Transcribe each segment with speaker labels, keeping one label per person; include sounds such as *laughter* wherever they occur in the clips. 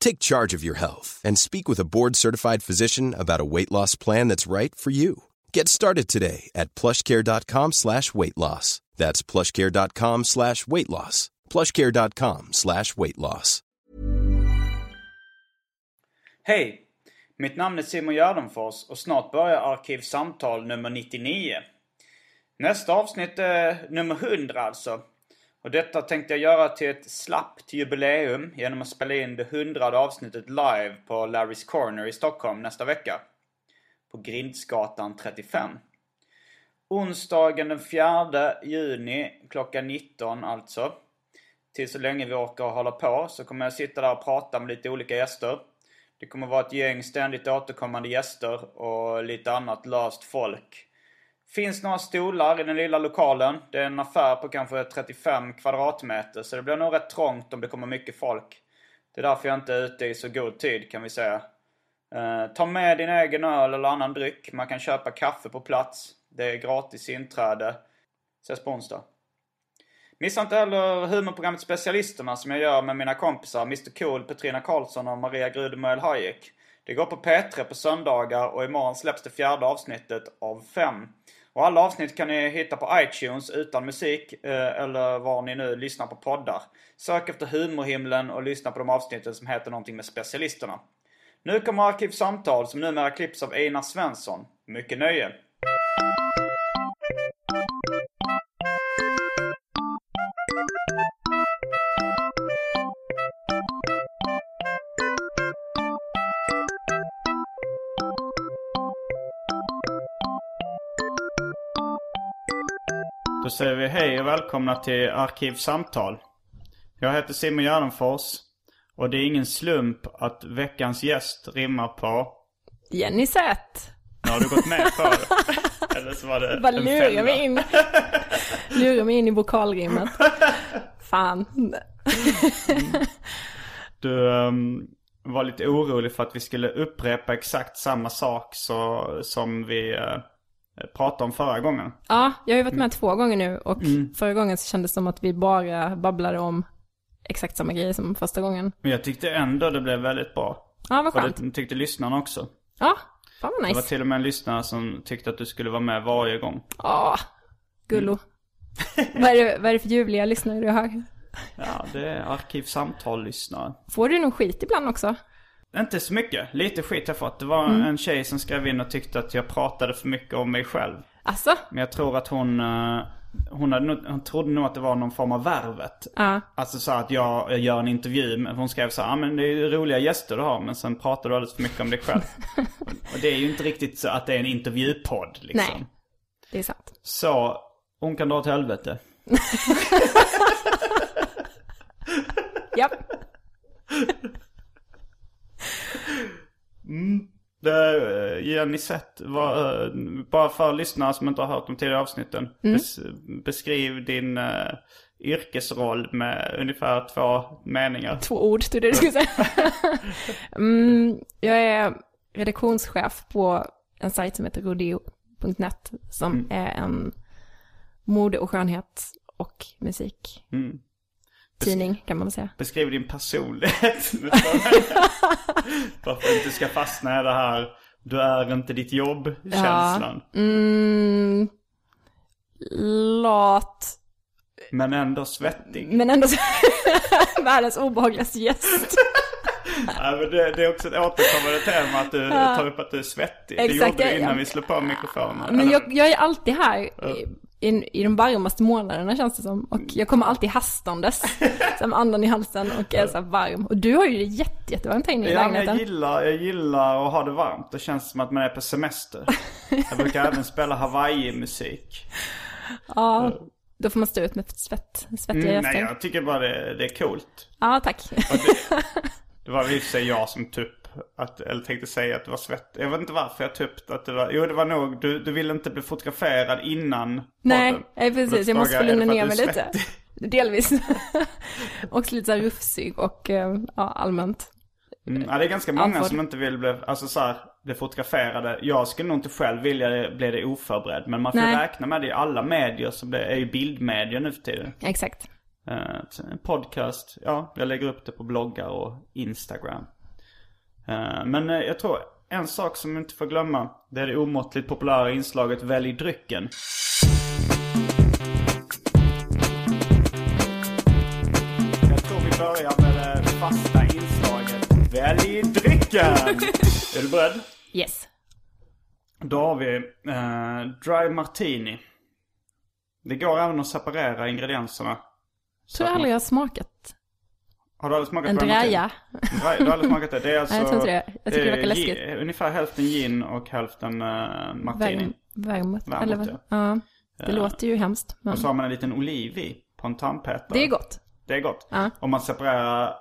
Speaker 1: Take charge of your health and speak with a board-certified physician about a weight loss plan that's right for you. Get started today at plushcare.com slash weight loss. That's plushcare.com slash weight loss. plushcare.com slash weight loss.
Speaker 2: Hej! Mitt namn är Simon Gärdenfors och snart börjar Arkivsamtal nummer 99. Nästa avsnitt är nummer 100 alltså. Och detta tänkte jag göra till ett slappt jubileum genom att spela in det hundrade avsnittet live på Larry's Corner i Stockholm nästa vecka. På Grindsgatan 35. Onsdagen den 4 juni klockan 19 alltså. Till så länge vi orkar hålla på så kommer jag sitta där och prata med lite olika gäster. Det kommer vara ett gäng ständigt återkommande gäster och lite annat löst folk. Finns några stolar i den lilla lokalen. Det är en affär på kanske 35 kvadratmeter så det blir nog rätt trångt om det kommer mycket folk. Det är därför jag inte är ute i så god tid kan vi säga. Eh, ta med din egen öl eller annan dryck. Man kan köpa kaffe på plats. Det är gratis inträde. Ses på onsdag. Missa inte heller humorprogrammet Specialisterna som jag gör med mina kompisar Mr Cool, Petrina Karlsson och Maria Grudemöl Hayek. Det går på P3 på söndagar och imorgon släpps det fjärde avsnittet av fem. Och alla avsnitt kan ni hitta på iTunes utan musik eh, eller var ni nu lyssnar på poddar. Sök efter Humorhimlen och lyssna på de avsnitten som heter någonting med Specialisterna. Nu kommer Arkivsamtal som numera klipps av Einar Svensson. Mycket nöje! Då säger vi hej och välkomna till Arkivsamtal. Jag heter Simon Gärdenfors. Och det är ingen slump att veckans gäst rimmar på...
Speaker 3: Jenny Zett.
Speaker 2: Nu har du gått med på det. *laughs* Eller så var det
Speaker 3: Bara lurar mig in. lurar mig in i vokalrimmet. Fan.
Speaker 2: Du ehm, var lite orolig för att vi skulle upprepa exakt samma sak så, som vi uh, pratade om förra gången.
Speaker 3: Ja, jag har ju varit med två gånger nu och förra gången så kändes det som att vi bara babblade om exakt samma grejer som första gången.
Speaker 2: Men jag tyckte ändå det blev väldigt bra.
Speaker 3: Ja, vad
Speaker 2: Och
Speaker 3: skönt.
Speaker 2: det tyckte lyssnarna också.
Speaker 3: Ja, fan vad
Speaker 2: Det var
Speaker 3: nice.
Speaker 2: till och med en lyssnare som tyckte att du skulle vara med varje gång.
Speaker 3: Ja, gullo. *laughs* vad, är det, vad är det för ljuvliga lyssnare du har?
Speaker 2: Ja, det är arkivsamtal-lyssnare.
Speaker 3: Får du nog skit ibland också?
Speaker 2: Inte så mycket. Lite skit har jag fått. Det var
Speaker 3: Mm.
Speaker 2: en tjej som skrev in och tyckte att jag pratade för mycket om mig själv.
Speaker 3: Alltså?
Speaker 2: Men jag tror att hon, eh, hon, hade, hon trodde nog att det var någon form av värvet.
Speaker 3: Ja.
Speaker 2: Alltså så att jag, jag gör en intervju. Men hon skrev så här, ah, men det är ju roliga gäster du har. Men sen pratar du alldeles för mycket om dig själv. och, *laughs* och det är ju inte riktigt så att det är en intervjupodd liksom.
Speaker 3: Nej. Det är sant.
Speaker 2: Så, hon kan dra åt helvete. *laughs*
Speaker 3: Japp. *laughs*
Speaker 2: Det, eh, Jenny Sett, var, eh, bara för lyssnare som inte har hört de tidigare avsnitten. Bes, beskriv din uh, yrkesroll med ungefär två meningar.
Speaker 3: Två ord, trodde du skulle säga. *laughs* mm, jag är redaktionschef på en sajt som heter rodeo.net som är en mode och skönhet och musik.
Speaker 2: Mm.
Speaker 3: Tidning kan man väl säga.
Speaker 2: Beskriv din personlighet. *laughs* Varför inte ska fastna i det här, du är inte ditt jobb-känslan.
Speaker 3: Mm, lat,
Speaker 2: Men ändå svettig.
Speaker 3: men ändå *laughs* världens obehagligaste gäst. *laughs*
Speaker 2: Ja, men det, det är också ett återkommande tema att du tar upp att du är svettig.
Speaker 3: Exakt,
Speaker 2: det gjorde du innan
Speaker 3: jag-
Speaker 2: vi slog på mikrofonen.
Speaker 3: Men jag, jag är alltid här i, i, de varmaste månaderna känns det som. Och jag kommer alltid hastandes. *laughs* som andan i halsen och är så varm. Och du har ju det jätte, jättevarmt här inne i
Speaker 2: Ja, men jag
Speaker 3: lägenheten.
Speaker 2: gillar, jag gillar att ha det varmt. Det känns som att man är på semester. Jag brukar även spela Hawaii-musik.
Speaker 3: Ja, då får man stå ut med svett, svettiga
Speaker 2: Mm, nej, jag tycker bara det, det är coolt.
Speaker 3: Ja, tack. *laughs*
Speaker 2: Det var i och för sig jag som typ, att, eller tänkte säga att det var svett. Jag vet inte varför jag typ att det var, jo det var nog, du, du ville inte bli fotograferad innan
Speaker 3: Nej,
Speaker 2: podden.
Speaker 3: nej
Speaker 2: Och då
Speaker 3: precis. Jag måste få lugna
Speaker 2: det
Speaker 3: ner mig lite. *laughs* Delvis. *laughs* Också lite så här rufsig och eh, ja, allmänt.
Speaker 2: Mm, ja, det är ganska många
Speaker 3: Andfådd.
Speaker 2: som inte vill bli, alltså så här, bli fotograferade. Jag skulle nog inte själv vilja bli det oförberedd. Men man får
Speaker 3: Nej.
Speaker 2: räkna med det i alla medier så det är ju bildmedier nu för tiden.
Speaker 3: Exakt.
Speaker 2: Eh, en podcast, ja, jag lägger upp det på bloggar och Instagram. Eh, men eh, jag tror en sak som vi inte får glömma, det är det omåttligt populära inslaget Välj drycken. Jag tror vi börjar med det fasta inslaget Välj drycken! *laughs* är du beredd?
Speaker 3: Yes.
Speaker 2: Då har vi eh, Dry Martini. Det går även att separera ingredienserna.
Speaker 3: Tror jag aldrig jag har smakat
Speaker 2: Har du aldrig smakat. Nej, du har aldrig smakat det? Det är alltså... *laughs*
Speaker 3: Nej, jag tror inte det. Jag tycker det verkar läskigt.
Speaker 2: Ungefär hälften gin och hälften uh, martini.
Speaker 3: Värmot, Eller vad?
Speaker 2: ja.
Speaker 3: Ja. Det
Speaker 2: Ja.
Speaker 3: låter ju hemskt. Men
Speaker 2: Och så har man en liten oliv i på en tandpetare.
Speaker 3: det är gott.
Speaker 2: Det är gott.
Speaker 3: Ja.
Speaker 2: Om man separerar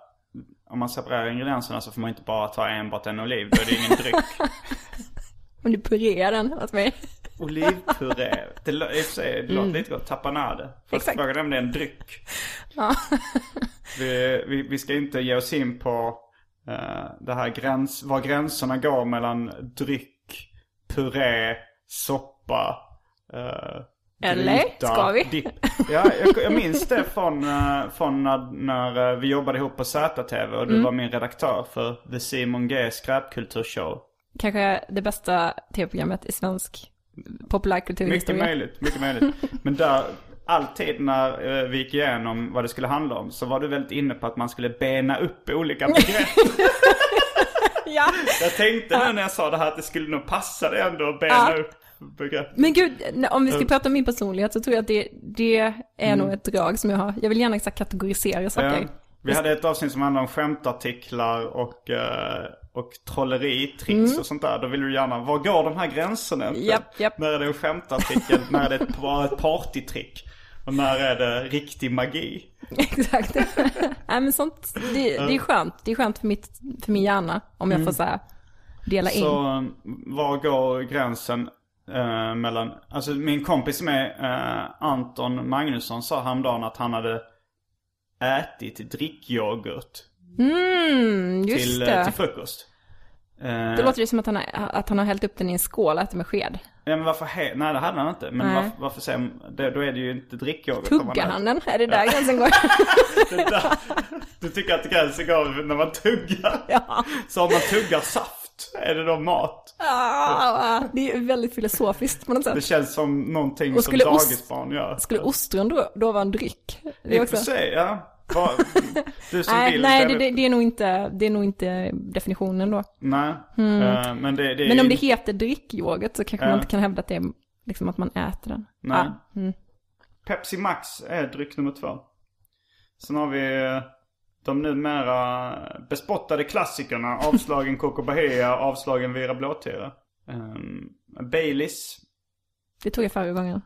Speaker 2: om man separerar ingredienserna så får man inte bara ta enbart en oliv. Då är det ingen dryck. *laughs*
Speaker 3: Om du purerar den åt mig.
Speaker 2: Olivpuré. Det, sig, det låter lite gott. Tapanade. Fast
Speaker 3: Mm. Exakt.
Speaker 2: frågan är om det är en dryck.
Speaker 3: Ja. *laughs*
Speaker 2: Vi, vi, vi ska inte ge oss in på eh, det här gräns, var gränserna går mellan dryck, puré, soppa, uh,
Speaker 3: Eller? Ska vi?
Speaker 2: Dipp. Ja, jag, jag minns det från, eh, från när, när vi jobbade ihop på ZTV och du
Speaker 3: Mm.
Speaker 2: var min redaktör för The Simon G skräpkulturshow.
Speaker 3: Kanske det bästa tv-programmet i svensk
Speaker 2: Mycket
Speaker 3: populärkulturhistoria.
Speaker 2: möjligt, mycket möjligt. Men där, alltid när eh, vi gick igenom vad det skulle handla om så var du väldigt inne på att man skulle bena upp olika *laughs* begrepp.
Speaker 3: Ja.
Speaker 2: Jag tänkte nu när jag sa det här att det skulle nog passa dig ändå att bena
Speaker 3: Ja.
Speaker 2: upp begrepp.
Speaker 3: Men gud, om vi ska prata om min personlighet så tror jag att det, det är nog ett drag som jag har. Jag vill gärna exakt kategorisera saker.
Speaker 2: Mm. Ja. Vi hade ett avsnitt som handlade om skämtartiklar och, eh, och trolleri, tricks och sånt där. Då vill du gärna, var går de här gränserna?
Speaker 3: Mm. Japp, japp.
Speaker 2: När är det en skämtartikel? när är det ett, ett partytrick? Och när är det riktig magi? *laughs*
Speaker 3: Exakt. Nej men sånt, det, det är skönt. Det är skönt för, mitt, för min hjärna om jag får så här dela in.
Speaker 2: Mm. Så var går gränsen eh, mellan, alltså min kompis med eh, Anton Magnusson sa häromdagen att han hade ätit drickyoghurt
Speaker 3: Mm, just
Speaker 2: till,
Speaker 3: det.
Speaker 2: eh, till frukost. Eh,
Speaker 3: Då låter det som att han, har, att han har hällt upp den i en skål och ätit med sked.
Speaker 2: Ja men varför, he- nej det hade han inte. Men varför, varför säger det, då är det ju inte drickyoghurt.
Speaker 3: Tuggar han den? Är det där gränsen går? *laughs*
Speaker 2: Det där, du tycker att gränsen går när man tuggar?
Speaker 3: ja.
Speaker 2: Så om man tuggar saft, är det då mat?
Speaker 3: Ah, det är väldigt filosofiskt på något
Speaker 2: Det
Speaker 3: sätt.
Speaker 2: känns som någonting som dagisbarn gör.
Speaker 3: Skulle ostron då, då vara en dryck? Det
Speaker 2: I
Speaker 3: är
Speaker 2: och för sig, ja. *laughs* Du som
Speaker 3: Nej,
Speaker 2: vill.
Speaker 3: nej det, det, är nog inte, det är nog inte definitionen då.
Speaker 2: Nej. eh, men det, det
Speaker 3: Men om
Speaker 2: ju-
Speaker 3: det heter drickyoghurt så kanske
Speaker 2: Ja.
Speaker 3: man inte kan hävda att det är liksom att man äter den.
Speaker 2: Nej.
Speaker 3: Ja. Mm.
Speaker 2: Pepsi Max är dryck nummer två. Sen har vi eh, de numera bespottade klassikerna. *laughs* Avslagen Coco Bahia, avslagen Vira Blåtira. Um, Baileys.
Speaker 3: Det tog jag förra gången.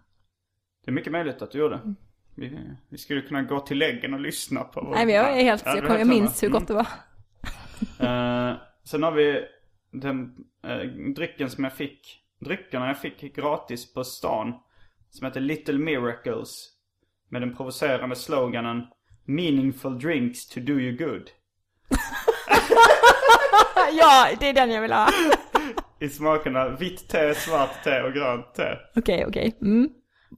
Speaker 2: Det är mycket möjligt att du gjorde. Vi, vi skulle kunna gå till läggen och lyssna på.
Speaker 3: Nej men jag är helt,
Speaker 2: Ja,
Speaker 3: jag, kom, jag minns hur gott det var.
Speaker 2: Eh, sen har vi den eh, drycken som jag fick. Dryckerna jag fick gratis på stan. Som heter Little Miracles. Med den provocerande sloganen Meaningful drinks to do you good. *laughs*
Speaker 3: ja, det är den jag vill ha. *laughs*
Speaker 2: I smakerna vitt te, svart te och grönt te.
Speaker 3: Okej, okej. Mm.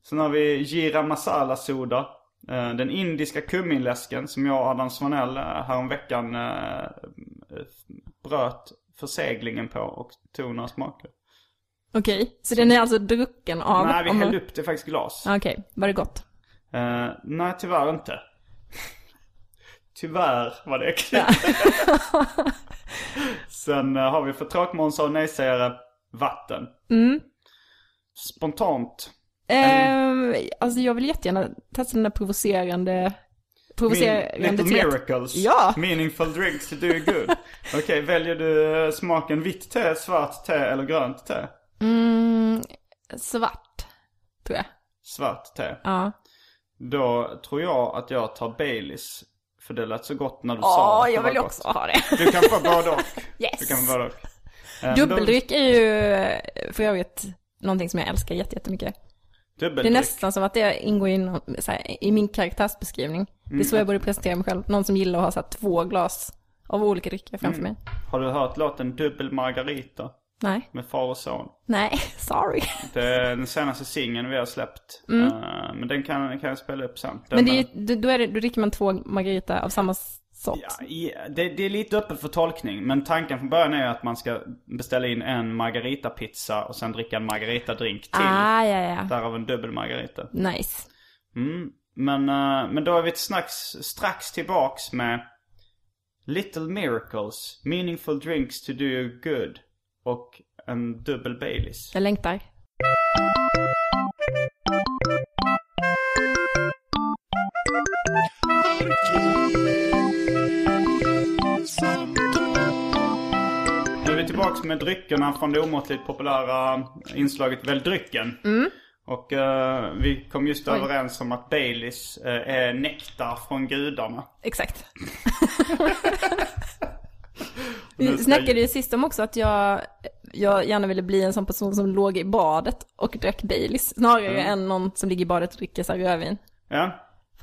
Speaker 2: Sen har vi Gira Masala Soda. eh, Den indiska kumminläsken som jag och Adam Svanell eh, häromveckan eh, bröt förseglingen på och tog några smaker.
Speaker 3: Okej, så den är alltså drucken av...
Speaker 2: Nej, vi
Speaker 3: om
Speaker 2: hällde upp det faktiskt glas.
Speaker 3: Okej, var det gott?
Speaker 2: Eh, nej, tyvärr inte. *laughs* tyvärr var det äckligt. *laughs* Sen eh, har vi för tråkmånsar och nejsägare vatten. Spontant.
Speaker 3: Ehm, alltså jag vill jättegärna testa den där provocerande... Provocerande
Speaker 2: Little
Speaker 3: teet.
Speaker 2: miracles.
Speaker 3: Ja.
Speaker 2: Meaningful drinks to do good. *laughs* Okej, väljer du eh, smaken vitt te, svart te eller grönt te?
Speaker 3: Mm, svart, tror jag.
Speaker 2: Svart te.
Speaker 3: Ja.
Speaker 2: Då tror jag att jag tar Baileys. För det lät så gott när du sa
Speaker 3: Åh,
Speaker 2: att det
Speaker 3: jag
Speaker 2: var
Speaker 3: vill
Speaker 2: gott.
Speaker 3: också ha det.
Speaker 2: Du kan få både och. *laughs*
Speaker 3: Yes.
Speaker 2: Du kan få både och. Eh,
Speaker 3: Dubbeldryck är ju eh, för övrigt någonting som jag älskar jätte- jättemycket.
Speaker 2: Då-
Speaker 3: Det är nästan som att det ingår i, någon, så här, i min karaktärsbeskrivning. Det är så jag borde presentera mig själv. Någon som gillar att ha så här, två glas av olika drycker framför mig.
Speaker 2: Har du hört låten Dubbel Margarita?
Speaker 3: Nej,
Speaker 2: Med far och son.
Speaker 3: nej, *laughs* sorry.
Speaker 2: Det är den senaste singeln vi har släppt. Eh, men den kan, kan jag spela upp sen. Den
Speaker 3: Mm. Men det är, då, är det, då dricker man två margarita av samma sort.
Speaker 2: Ja, det, det är lite öppet för tolkning. Men tanken från början är att man ska beställa in en margarita-pizza och sen dricka en margarita-drink till.
Speaker 3: Ah, ja, ja.
Speaker 2: Därav en dubbel margarita.
Speaker 3: Nice.
Speaker 2: Mm. Men, eh, men då är vi strax, strax tillbaks med Little Miracles, Meaningful Drinks to do you good och en dubbel Baileys.
Speaker 3: Jag längtar.
Speaker 2: Med dryckerna från det omåttligt populära inslaget Välj drycken. Och eh, vi kom just
Speaker 3: Mm. Oj.
Speaker 2: överens om att Baileys eh, är nektar från gudarna.
Speaker 3: Exakt. *laughs* Vi snackade ju sist om också att jag, jag gärna ville bli en sån person som låg i badet och drack Baileys. Snarare än någon som ligger i badet och dricker så rödvin.
Speaker 2: Ja,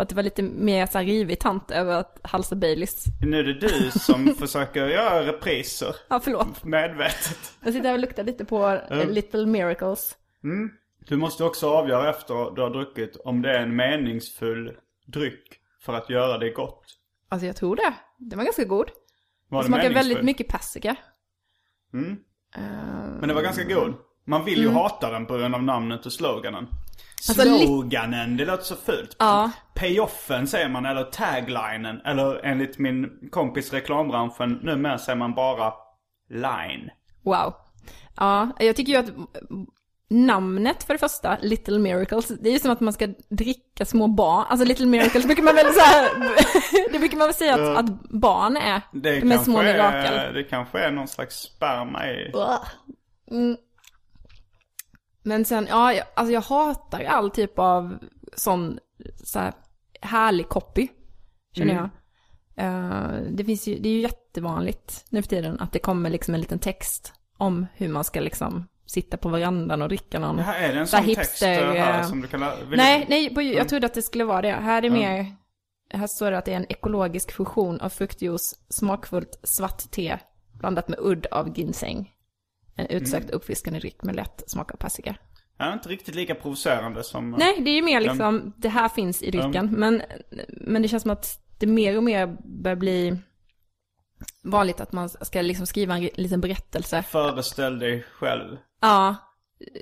Speaker 3: För att det var lite mer så här rivig tant över att halsa Baileys.
Speaker 2: nu är det du som *laughs* försöker göra repriser.
Speaker 3: Ja, förlåt.
Speaker 2: Medvetet.
Speaker 3: Jag sitter här och luktar lite på eh, Little Miracles.
Speaker 2: Du måste också avgöra efter du har druckit om det är en meningsfull dryck för att göra det gott.
Speaker 3: Alltså jag tror det. Den var ganska god.
Speaker 2: Var
Speaker 3: Det
Speaker 2: det
Speaker 3: smakar
Speaker 2: meningsfull?
Speaker 3: väldigt mycket persika.
Speaker 2: Mm.
Speaker 3: Eh,
Speaker 2: Men det var ganska god. Man vill ju hata den på grund av namnet och sloganen.
Speaker 3: Alltså,
Speaker 2: Sloganen, det låter så fult.
Speaker 3: Ja.
Speaker 2: Payoffen säger man, eller taglinen. Eller enligt min kompis reklambranschen, numera säger man bara line.
Speaker 3: Wow. Ja, jag tycker ju att namnet för det första, Little Miracles, det är ju som att man ska dricka små barn. Alltså Little Miracles brukar man väl så här, *laughs* det brukar man väl säga att, att barn är.
Speaker 2: Det
Speaker 3: de är små mirakel.
Speaker 2: är, det kanske är någon slags sperma i...
Speaker 3: Mm. Men sen, ja, jag, alltså jag hatar all typ av sån så här, härlig copy, känner jag. Eh, det finns ju, det är ju jättevanligt nu för tiden att det kommer liksom en liten text om hur man ska liksom sitta på verandan och dricka någon.
Speaker 2: Det här är det en sån text
Speaker 3: hipster,
Speaker 2: eh, här
Speaker 3: eh,
Speaker 2: som du kan... lä- vill
Speaker 3: Nej, nej, jag trodde att det skulle vara det. Här är mer, här står det att det är en ekologisk fusion av fruktjuice, smakfullt svart te blandat med udd av ginseng. En utsökt uppfriskande dryck med lätt smak av persika.
Speaker 2: Är inte riktigt lika provocerande som...
Speaker 3: Nej, det är ju mer liksom, det här finns i drycken. Men, men det känns som att det mer och mer börjar bli vanligt att man ska liksom skriva en liten berättelse.
Speaker 2: Föreställ dig själv.
Speaker 3: Ja,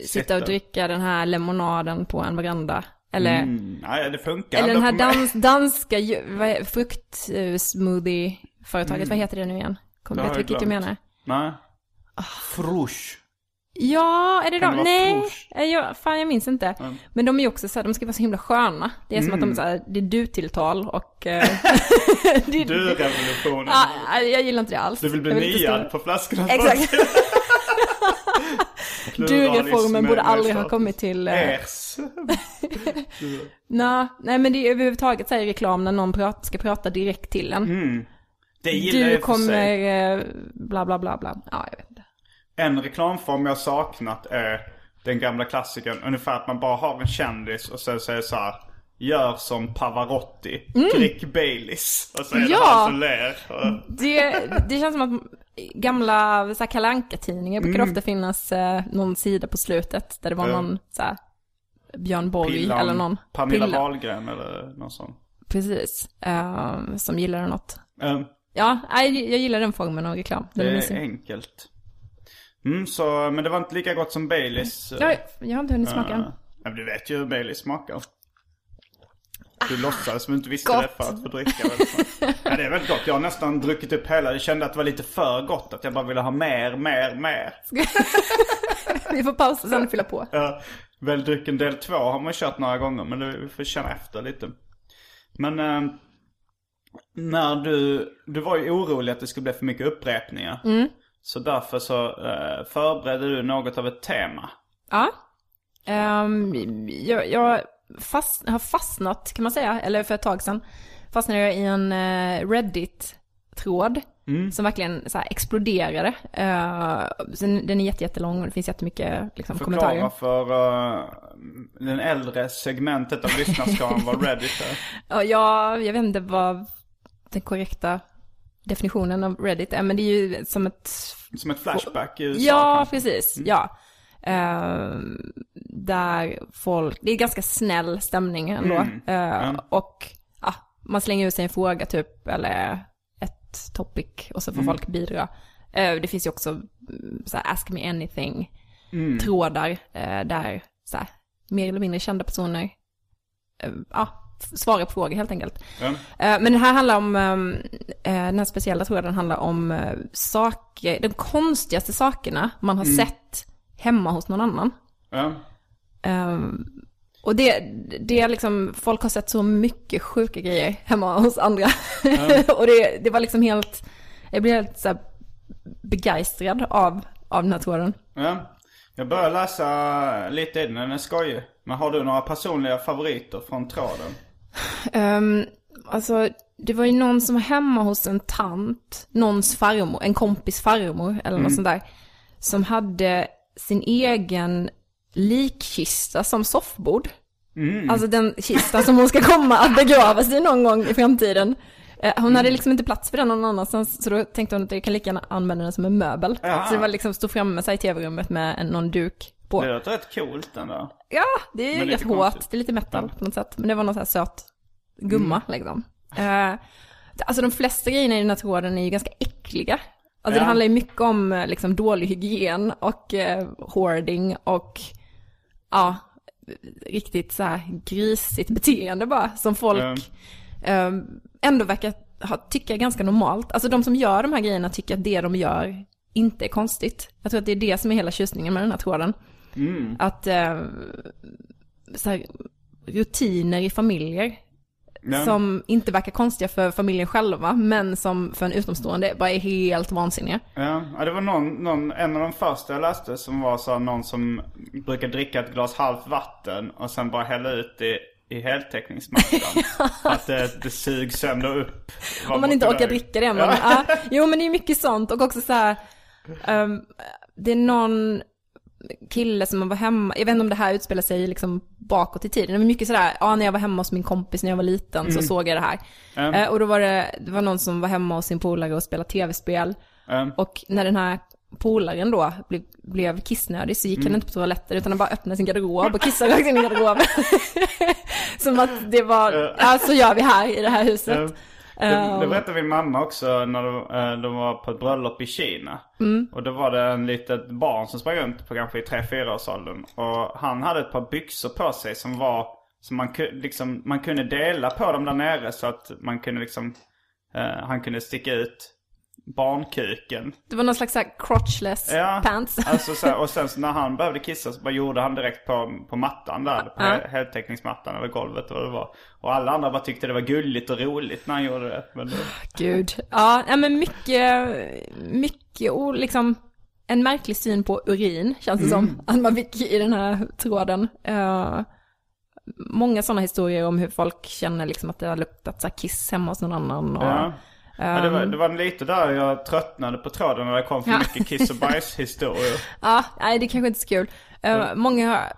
Speaker 3: sitta och dricka den här lemonaden på en veranda. Eller,
Speaker 2: Mm, nej, det funkar
Speaker 3: eller den här dans, danska ju- vad är- fruktsmoothie-företaget, vad heter det nu igen? Kommer du
Speaker 2: jag
Speaker 3: vilket
Speaker 2: glömt.
Speaker 3: menar?
Speaker 2: Nej. Frush.
Speaker 3: Ja, är det
Speaker 2: Kan
Speaker 3: de?
Speaker 2: det
Speaker 3: Nej, eh, jag, fan jag minns inte. Men de är ju också så här, de ska vara så himla sköna. Det är som att de är så här, det är du-tilltal och... eh, *laughs*
Speaker 2: Du-revolutionen.
Speaker 3: Ah, jag gillar inte det alls.
Speaker 2: Du vill bli
Speaker 3: Jag
Speaker 2: niad på flaskorna.
Speaker 3: Exakt. *laughs* Du-reformen borde aldrig ha kommit till... eh,
Speaker 2: Ers. *laughs*
Speaker 3: Nej, men det är överhuvudtaget så här reklam när någon prat, ska prata direkt till en.
Speaker 2: Det gillar jag
Speaker 3: Du
Speaker 2: och för
Speaker 3: kommer,
Speaker 2: sig.
Speaker 3: bla bla bla bla. Ja, jag vet.
Speaker 2: En reklamform jag saknat är den gamla klassikern. Ungefär att man bara har en kändis och sen säger så här. Gör som Pavarotti. Drick Baileys. Och så är det
Speaker 3: Mm. Ja.
Speaker 2: han som ler.
Speaker 3: Det, det känns som att gamla så här, Kalle Anka-tidningar brukar
Speaker 2: Mm.
Speaker 3: ofta finnas eh, någon sida på slutet där det var någon så här, Björn Borg
Speaker 2: Pillan,
Speaker 3: eller någon.
Speaker 2: Pernilla
Speaker 3: Pillan.
Speaker 2: Wahlgren eller någon sån.
Speaker 3: Precis. eh, som gillade något.
Speaker 2: Um,
Speaker 3: Ja, nej, jag gillar den formen av reklam. Den är
Speaker 2: det är
Speaker 3: mysig.
Speaker 2: enkelt. Mm, så, men det var inte lika gott som Baileys.
Speaker 3: Ja, jag har inte hunnit smaka
Speaker 2: Uh, ja, du vet ju hur Baileys smakar.
Speaker 3: Ah,
Speaker 2: Du låtsades som du inte visste
Speaker 3: Gott.
Speaker 2: det för att få dricka. Ja, det är väldigt gott. Jag har nästan druckit upp hela. Jag kände att det var lite för gott. Att jag bara ville ha mer, mer, mer. *laughs*
Speaker 3: Vi får pausa sen och fylla på.
Speaker 2: Ja, väldrycken del två har man kört några gånger. Men det, vi får känna efter lite. Men eh, när du, du var ju orolig att det skulle bli för mycket upprepningar. Så därför så eh, förberedde du något av ett tema.
Speaker 3: Ja. Ehm, jag jag fast, har fastnat, kan man säga, eller för ett tag sedan, fastnade jag i en eh, Reddit-tråd. Som verkligen så exploderade. Uh, den är jätte, jättelång och det finns jättemycket liksom, kommentarer.
Speaker 2: Förklara för uh, den äldre segmentet av lyssnarskaran vad Reddit är. *laughs*
Speaker 3: Ja, jag vet inte vad den korrekta definitionen av Reddit är, men det är ju som ett...
Speaker 2: Som ett flashback i USA
Speaker 3: Ja,
Speaker 2: kanske.
Speaker 3: precis. Ja. Eh, där folk, det är ganska snäll stämning ändå.
Speaker 2: Mm.
Speaker 3: Eh, Och ja, man slänger ut sig en fråga typ, eller ett topic, och så får folk bidra. Eh, det finns ju också mm, så här, ask me anything, trådar, eh, där så här, mer eller mindre kända personer ja, svarar på frågor helt enkelt. Eh, Men det här handlar om, ehm, eh, den här speciella tråden handlar om eh, saker, de konstigaste sakerna man har sett hemma hos någon annan. Ehm, och det, det är liksom, folk har sett så mycket sjuka grejer hemma hos andra. *laughs* och det, det var liksom helt, jag blev helt så begeistrad av, av den här tråden.
Speaker 2: Ja. Jag börjar läsa lite i den, den är skojig. Men har du några personliga favoriter från tråden?
Speaker 3: Um, alltså, det var ju någon som var hemma hos en tant, någons farmor, en kompis farmor eller något sånt där. Som hade sin egen likkista som soffbord. Alltså den kistan som hon ska komma att begravas i någon gång i framtiden. Eh, Hon hade liksom inte plats för den någon annanstans, så då tänkte hon att jag kan lika gärna använda den som en möbel.
Speaker 2: Jaha.
Speaker 3: Så det var liksom stå framme sig i tv-rummet med någon duk på.
Speaker 2: Det låter rätt coolt ändå.
Speaker 3: Ja, det är rätt hårt.
Speaker 2: konstigt.
Speaker 3: Det är lite metal på något sätt. Men det var någon sån här söt gumma liksom. Eh, alltså de flesta grejerna i den här tråden är ju ganska äckliga. Alltså
Speaker 2: Ja.
Speaker 3: det handlar ju mycket om eh, liksom dålig hygien och eh, hoarding och ja, riktigt så här grisigt beteende bara som folk eh, ändå verkar ha, tycka är ganska normalt. Alltså de som gör de här grejerna tycker att det de gör inte är konstigt. Jag tror att det är det som är hela tjusningen med den här tråden. Att eh, så här, rutiner i familjer
Speaker 2: Ja.
Speaker 3: som inte verkar konstiga för familjen själva, men som för en utomstående bara är helt vansinniga.
Speaker 2: Ja, ja, det var någon, någon, en av de första jag läste som var så någon som brukar dricka ett glas halvt vatten och sen bara hälla ut det i heltäckningsmattan. *laughs* För att det, det sugs ändå upp.
Speaker 3: Om man inte orkar
Speaker 2: väg.
Speaker 3: dricka det. Men, *laughs* ja. jo, men det är mycket sånt. Och också så här, ehm, det är någon kille som var hemma, jag vet inte om det här utspelar sig liksom bakåt i tiden, men mycket sådär, ja när jag var hemma hos min kompis när jag var liten så såg jag det här. Eh, och då var det, det var någon som var hemma hos sin polare och spelade tv-spel.
Speaker 2: Mm.
Speaker 3: Och när den här polaren då blev, blev kissnödig så gick han inte på toaletten utan han bara öppnade sin garderob och kissade rakt in i garderoben. *laughs* Som att det var, ja så gör vi här i det här huset.
Speaker 2: Det, det berättade min mamma också när de, eh, de var på ett bröllop i Kina. Och då var det en litet barn som sprang runt på kanske i 3-4 års åldern. Och han hade ett par byxor på sig som var, som man, liksom, man kunde dela på dem där nere så att man kunde liksom, eh, han kunde sticka ut barnkuken.
Speaker 3: Det var någon slags så här crotchless
Speaker 2: Ja,
Speaker 3: pants. *laughs*
Speaker 2: alltså så här, och sen så när han behövde kissa så bara gjorde han direkt på, på mattan där. På
Speaker 3: Ja.
Speaker 2: heltäckningsmattan eller golvet eller vad det var. Och alla andra bara tyckte det var gulligt och roligt när han gjorde det. Men det,
Speaker 3: Gud. Ja, men mycket, mycket, o- liksom, en märklig syn på urin, känns det som, att man fick i den här tråden. Eh, många sådana historier om hur folk känner liksom att det har luktat så här kiss hemma hos någon annan. Och,
Speaker 2: ja. Ja, det, var, det var lite där jag tröttnade på tråden när det kom för
Speaker 3: Ja.
Speaker 2: mycket kiss och bajs-historier. *laughs*
Speaker 3: Ja, nej det kanske inte är så kul. Eh, Många har,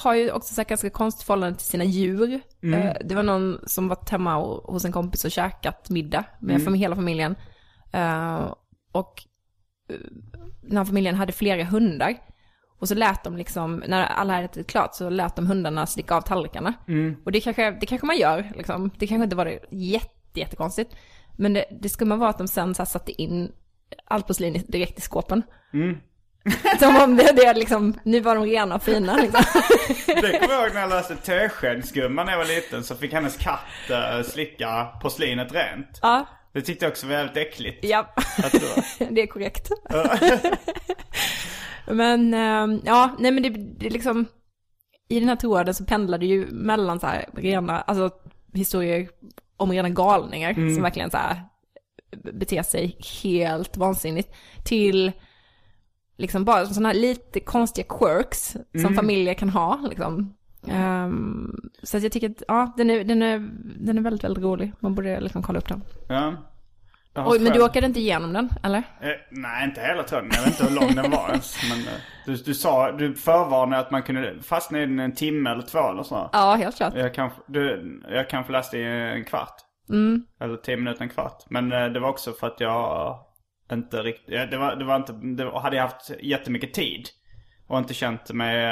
Speaker 3: har ju också så här ganska konstigt förhållande till sina djur. Eh, det var någon som varit hemma ho- hos en kompis och käkat middag med fam- hela familjen. Och eh, den här familjen hade flera hundar. Och så lät de liksom, när alla hade ätit klart så lät de hundarna slicka av tallrikarna. Och det kanske, det kanske man gör, liksom. Det kanske inte var det jätte, jättekonstigt. Men det, det skulle man vara att de sen så satte in allt porslin direkt i skåpen. *laughs* Som om det, det liksom, nu var de rena och fina liksom. *laughs*
Speaker 2: Det kommer jag ihåg när jag läste Teskedsgumman när jag var liten. Så fick hennes katt uh, slicka porslinet rent.
Speaker 3: Ja,
Speaker 2: Det tyckte jag också var väldigt äckligt.
Speaker 3: ja. *laughs* Det är korrekt. men, eh, ja, nej men det, det liksom, i den här tråden så pendlar det ju mellan så här rena, alltså historier om rena galningar som verkligen så här beter sig helt vansinnigt till liksom bara sådana här lite konstiga quirks som familjer kan ha liksom. Ehm, så att jag tycker att, ja, den är, den är, den är väldigt, väldigt rolig. Man borde liksom kolla upp den.
Speaker 2: Ja.
Speaker 3: Oj, men du åkade inte igenom den, eller?
Speaker 2: Eh, nej, inte hela tråden. Jag vet inte hur lång den var ens. *laughs* Men eh, du, du sa, du förvarnade att man kunde fastna i den en timme eller två eller så.
Speaker 3: Ja, helt klart.
Speaker 2: Jag kanske, du, jag kanske läste i en kvart. Eller tio minuter, en kvart. Men eh, det var också för att jag inte riktigt, det var, det var inte, det var, hade jag haft jättemycket tid. Och inte känt mig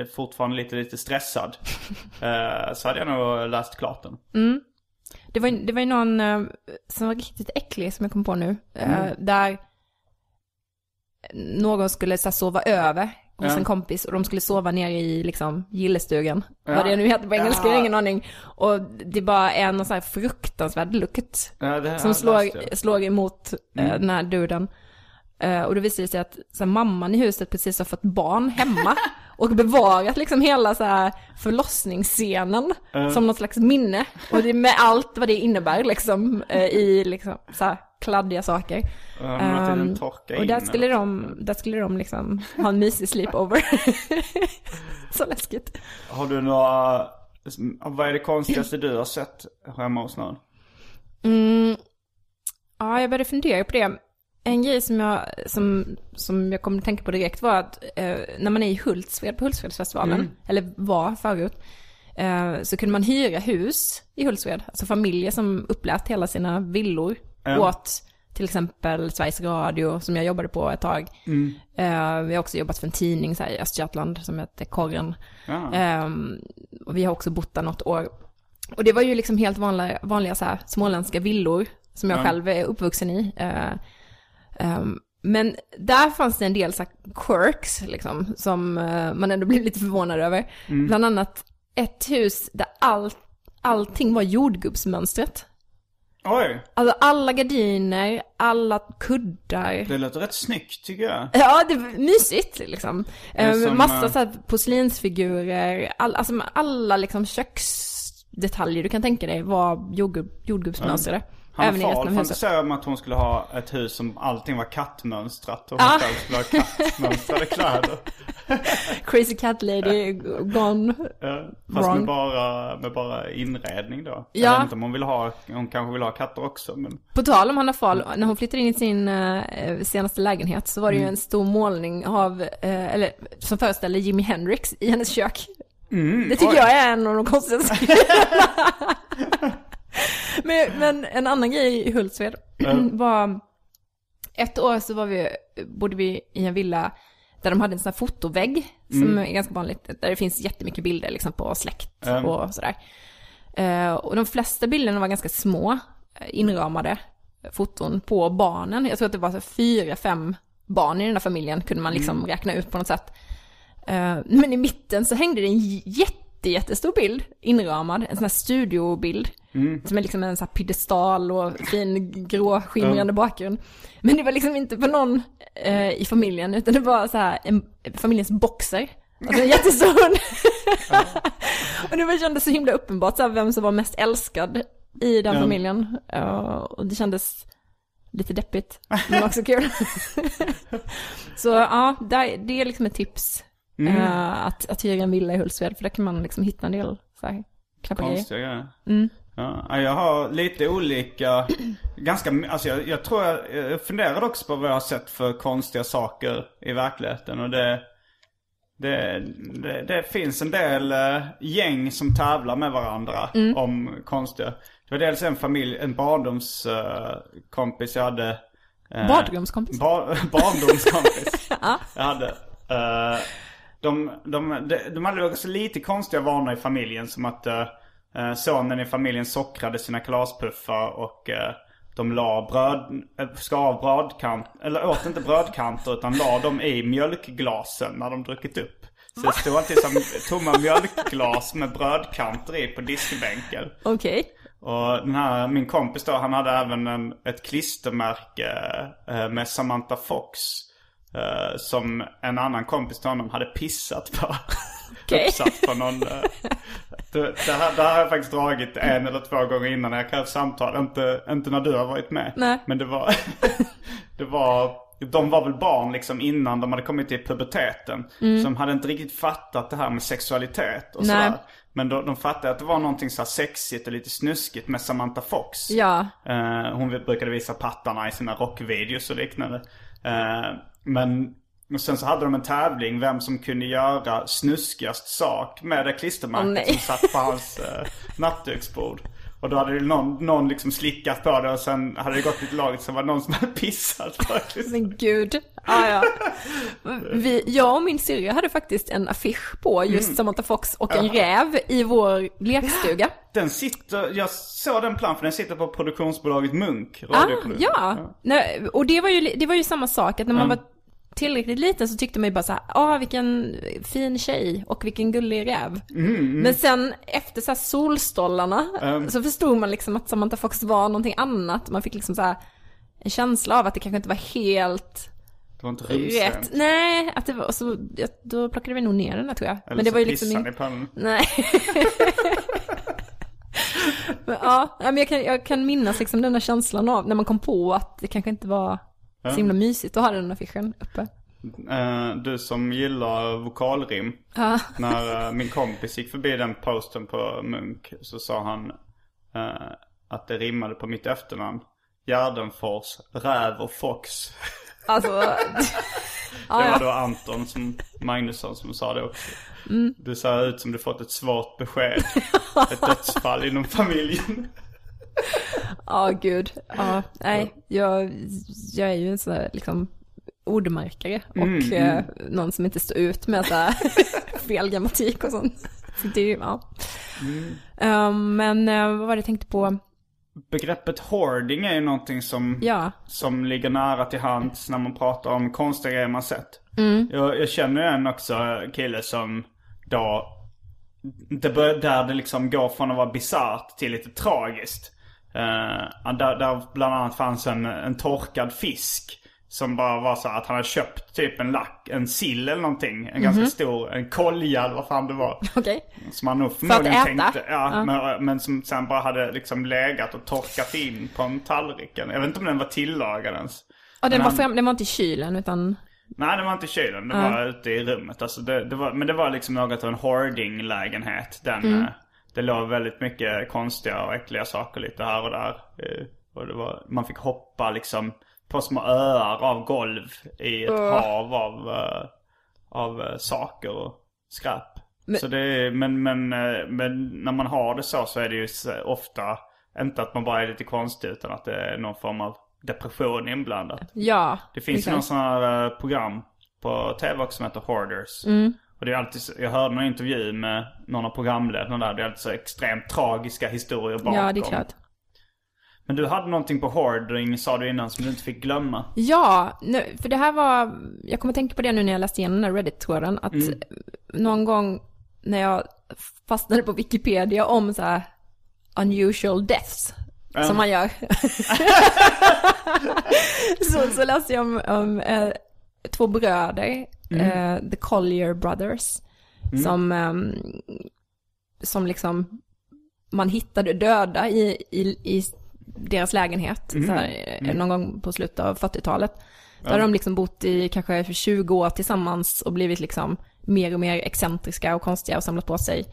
Speaker 2: eh, fortfarande lite, lite stressad. *laughs* eh, så hade jag nog läst klart den.
Speaker 3: Det var, det var ju någon eh, som var riktigt äcklig som jag kom på nu. eh, Där någon skulle så här, sova över hos
Speaker 2: Ja.
Speaker 3: en kompis och de skulle sova nere i liksom gillestugan.
Speaker 2: Ja.
Speaker 3: Vad det nu heter på engelska, jag har
Speaker 2: Ja.
Speaker 3: ingen aning. Och det bara är någon så här fruktansvärd lukt
Speaker 2: Ja,
Speaker 3: som slår, slår emot eh, den här duden. Eh, och då visade det sig att så här, mamman i huset precis har fått barn hemma *laughs* och bevarat liksom hela så här förlossningsscenen som något slags minne. Och det med allt vad det innebär liksom eh, i liksom så här kladdiga saker. Ehm,
Speaker 2: torkar
Speaker 3: och där skulle, de, där skulle de liksom ha en mysig sleepover. *laughs* så läskigt.
Speaker 2: Har du några, vad är det konstigaste du har sett hemma hos någon?
Speaker 3: Mm, ja, jag började fundera på det. En grej som jag, som, som jag kom att tänka på direkt var att eh, när man är i Hultsfred på Hultsfredsfestivalen, eller var förut, eh, så kunde man hyra hus i Hultsfred. Alltså familjer som upplät hela sina villor
Speaker 2: Ja.
Speaker 3: åt till exempel Sveriges Radio som jag jobbade på ett tag. Eh, vi har också jobbat för en tidning så här, i Östergötland som heter Korren. Ehm, och vi har också bott där något år. Och det var ju liksom helt vanliga, vanliga så här, småländska villor som jag
Speaker 2: Ja.
Speaker 3: själv är uppvuxen i. Ehm, men där fanns det en del så quirks liksom, som eh, man ändå blev lite förvånad över.
Speaker 2: Mm.
Speaker 3: Bland annat ett hus där all, allting var jordgubbsmönstret.
Speaker 2: Oj,
Speaker 3: Alltså alla gardiner, alla kuddar.
Speaker 2: det låter rätt snyggt tycker jag.
Speaker 3: Ja, det var mysigt liksom.
Speaker 2: är
Speaker 3: Eh,
Speaker 2: som,
Speaker 3: Massa
Speaker 2: eh,
Speaker 3: så här porslinsfigurer, all, alltså alla liksom köksdetaljer du kan tänka dig var jordgubb, jordgubbsmönstrade.
Speaker 2: Hanna
Speaker 3: Även
Speaker 2: Fahl fantiserade om att hon skulle ha ett hus som allting var kattmönstrat och hon själv skulle ha kattmönstrade kläder. *laughs*
Speaker 3: Crazy Cat Lady gone.
Speaker 2: Ja, Fast
Speaker 3: Wrong.
Speaker 2: med bara, med bara inredning då. Jag
Speaker 3: Ja.
Speaker 2: vet inte om hon vill ha, hon kanske vill ha katter också men.
Speaker 3: På tal om Hanna Fahl, när hon flyttade in i sin eh, senaste lägenhet så var det ju en stor målning av, eh, eller som föreställer Jimi Hendrix i hennes kök. det tycker
Speaker 2: oj.
Speaker 3: jag är en av de konstigaste *laughs* *laughs* men, men en annan grej i Hultsfred *clears throat* var, ett år så var vi, bodde vi i en villa där de hade en sån här fotovägg som är ganska vanligt, där det finns jättemycket bilder liksom på släkt
Speaker 2: Mm.
Speaker 3: och sådär. Eh, och de flesta bilderna var ganska små, eh, inramade foton på barnen. Jag tror att det var så fyra, fem barn i den där familjen kunde man liksom räkna ut på något sätt. Eh, men i mitten så hängde det en jätte, jättestor bild inramad, en sån här studiobild. Som är liksom en sån här piedestal och fin grå skimrande bakgrund. Men det var liksom inte på någon eh, i familjen utan det var så här en, familjens boxer. Alltså en jättestor hund. och det var, kändes så himla uppenbart så här, vem som var mest älskad i den
Speaker 2: Ja.
Speaker 3: familjen. Ja, och det kändes lite deppigt, men också kul. *laughs* så ja, det är liksom ett tips. Eh, att, att hyra en villa i Hultsfred, för där kan man liksom hitta en del så här, knappa.
Speaker 2: Konstiga grejer.
Speaker 3: Mm.
Speaker 2: Ja, ja, jag har lite olika, ganska, alltså jag, jag tror jag, jag funderade också på vad jag har sett för konstiga saker i verkligheten och det, det, det, det finns en del eh, gäng som tävlar med varandra
Speaker 3: Mm.
Speaker 2: om konstiga. Det var dels en familj, en barndomskompis jag hade. eh,
Speaker 3: Badrumskompis.
Speaker 2: Bar, *laughs* barndomskompis *laughs* jag hade. Eh, de, de, de, de hade också lite konstiga vanor i familjen som att eh, eh, sonen i familjen sockrade sina kalaspuffar och eh, de la bröd, äh, skar av brödkant, eller åt inte brödkanter utan la dem i mjölkglasen när de druckit upp. Så det stod alltid som tomma mjölkglas med brödkanter i på diskbänken.
Speaker 3: Okej.
Speaker 2: Och den här, min kompis då, han hade även en, ett klistermärke eh, med Samantha Fox. Eh, som en annan kompis till honom hade pissat på. *laughs*
Speaker 3: Okej.
Speaker 2: Uppsatt på någon... Eh, det, det, här, det här har jag faktiskt dragit en eller två gånger innan när jag krävt samtal. Inte, inte när du har varit med.
Speaker 3: Nej.
Speaker 2: Men det var... *laughs* det var... De var väl barn liksom innan de hade kommit till puberteten. Så de hade inte riktigt fattat det här med sexualitet och
Speaker 3: Mm.
Speaker 2: Sådär. Men de, de fattade att det var någonting så sexigt och lite snuskigt med Samantha Fox.
Speaker 3: Ja.
Speaker 2: Eh, hon brukade visa pattarna i sina rockvideos och liknande. Men och sen så hade de en tävling vem som kunde göra snuskigast sak med det klistermärket
Speaker 3: nej.
Speaker 2: som satt på hans eh, nattduksbord. Och då hade någon, någon liksom slickat på det och sen hade det gått lite lagligt så var det någon som hade pissat på det.
Speaker 3: Men gud. Ah, ja. Vi, jag och min syrra hade faktiskt en affisch på just
Speaker 2: Mm.
Speaker 3: Samantha Fox och en räv i vår lekstuga.
Speaker 2: Den sitter, jag såg den plan för den sitter på produktionsbolaget Munk.
Speaker 3: Ah,
Speaker 2: radioproduktion.
Speaker 3: ja. Nej, och det var, ju, det var ju samma sak, att när man
Speaker 2: Mm.
Speaker 3: var tillräckligt liten så tyckte man ju bara så här, ah vilken fin tjej och vilken gullig räv.
Speaker 2: Mm,
Speaker 3: Men sen efter så här solstollarna så förstod man liksom att Samantha Fox var någonting annat. Man fick liksom så här en känsla av att det kanske inte var helt
Speaker 2: Det var inte
Speaker 3: rätt.
Speaker 2: rumsrent.
Speaker 3: Nej, att det var, så, då plockade vi nog ner den där tror jag.
Speaker 2: Eller
Speaker 3: Men det
Speaker 2: så
Speaker 3: var ju liksom
Speaker 2: pissade
Speaker 3: in...
Speaker 2: ni på den.
Speaker 3: Nej. *laughs* men, ja, men jag kan, jag kan minnas liksom den där känslan av när man kom på att det kanske inte var så himla mysigt att ha den affischen uppe.
Speaker 2: Eh, du som gillar vokalrim.
Speaker 3: Ja.
Speaker 2: När eh, *laughs* min kompis gick förbi den posten på Munk så sa han eh, att det rimmade på mitt efternamn. Gärdenfors, Räv och Fox. *laughs*
Speaker 3: Alltså,
Speaker 2: Det *laughs*
Speaker 3: ja,
Speaker 2: var
Speaker 3: ja.
Speaker 2: då Anton som, Magnusson som sa det också.
Speaker 3: Mm.
Speaker 2: Du ser ut som du fått ett svårt besked. Ett dödsfall inom familjen.
Speaker 3: Ja, gud. Ja, nej, jag, jag är ju en sån där liksom ordmärkare och eh, någon som inte står ut med så här *laughs* fel grammatik och sånt. Så det ja. Um, men eh, vad var det jag tänkte på?
Speaker 2: Begreppet hoarding är ju någonting som,
Speaker 3: Ja,
Speaker 2: som ligger nära till hands när man pratar om konstiga grejer man sett. Jag, jag känner ju en också kille som då, det bör, där det liksom går från att vara bisarrt till lite tragiskt. Eh, där, där bland annat fanns en, en torkad fisk. Som bara var så att han hade köpt typ en lack, en sill eller någonting. En ganska stor, en kolja eller vad fan det var.
Speaker 3: okej.
Speaker 2: Som han nog förmodligen tänkte, ja,
Speaker 3: Ja.
Speaker 2: Men, men som sen bara hade liksom legat och torkat in på en tallriken. Jag vet inte om den var tillagad ens.
Speaker 3: Ja, den
Speaker 2: Men
Speaker 3: var,
Speaker 2: han-
Speaker 3: fram, den var inte i kylen utan,
Speaker 2: Nej, det var inte i kylen. Det var ute i rummet. Alltså det, det var, men det var liksom något av en hoarding-lägenhet. Den, eh, Det låg väldigt mycket konstiga och äckliga saker lite här och där. Eh, Och det var, man fick hoppa liksom på små öar av golv i ett hav av, eh, av eh, saker och skräp.
Speaker 3: Men-
Speaker 2: Så det är, men, men, men när man har det så så är det ju ofta inte att man bara är lite konstig utan att det är någon form av depression inblandat.
Speaker 3: ja.
Speaker 2: Det finns ju någon sån här program på tv också som heter Hoarders.
Speaker 3: Mm.
Speaker 2: Och det är alltid jag hörde någon intervju med någon av programledarna där. Det är alltid så extremt tragiska historier bakom.
Speaker 3: Ja, det är klart.
Speaker 2: Men du hade någonting på hoarding sa du innan som du inte fick glömma.
Speaker 3: Ja, nu, för det här var, jag kommer tänka på det nu när jag läste igenom den här Reddit-tråden, att någon gång när jag fastnade på Wikipedia om så här unusual deaths, som man gör. *laughs* *laughs* så, så läste jag om, om eh, två bröder, eh, The Collier Brothers, som, ehm, som liksom man hittade döda i, i, i deras lägenhet så här, eh, någon gång på slutet av 40-talet. Då hade de liksom bott i kanske 20 år tillsammans och blivit liksom mer och mer excentriska och konstiga och samlat på sig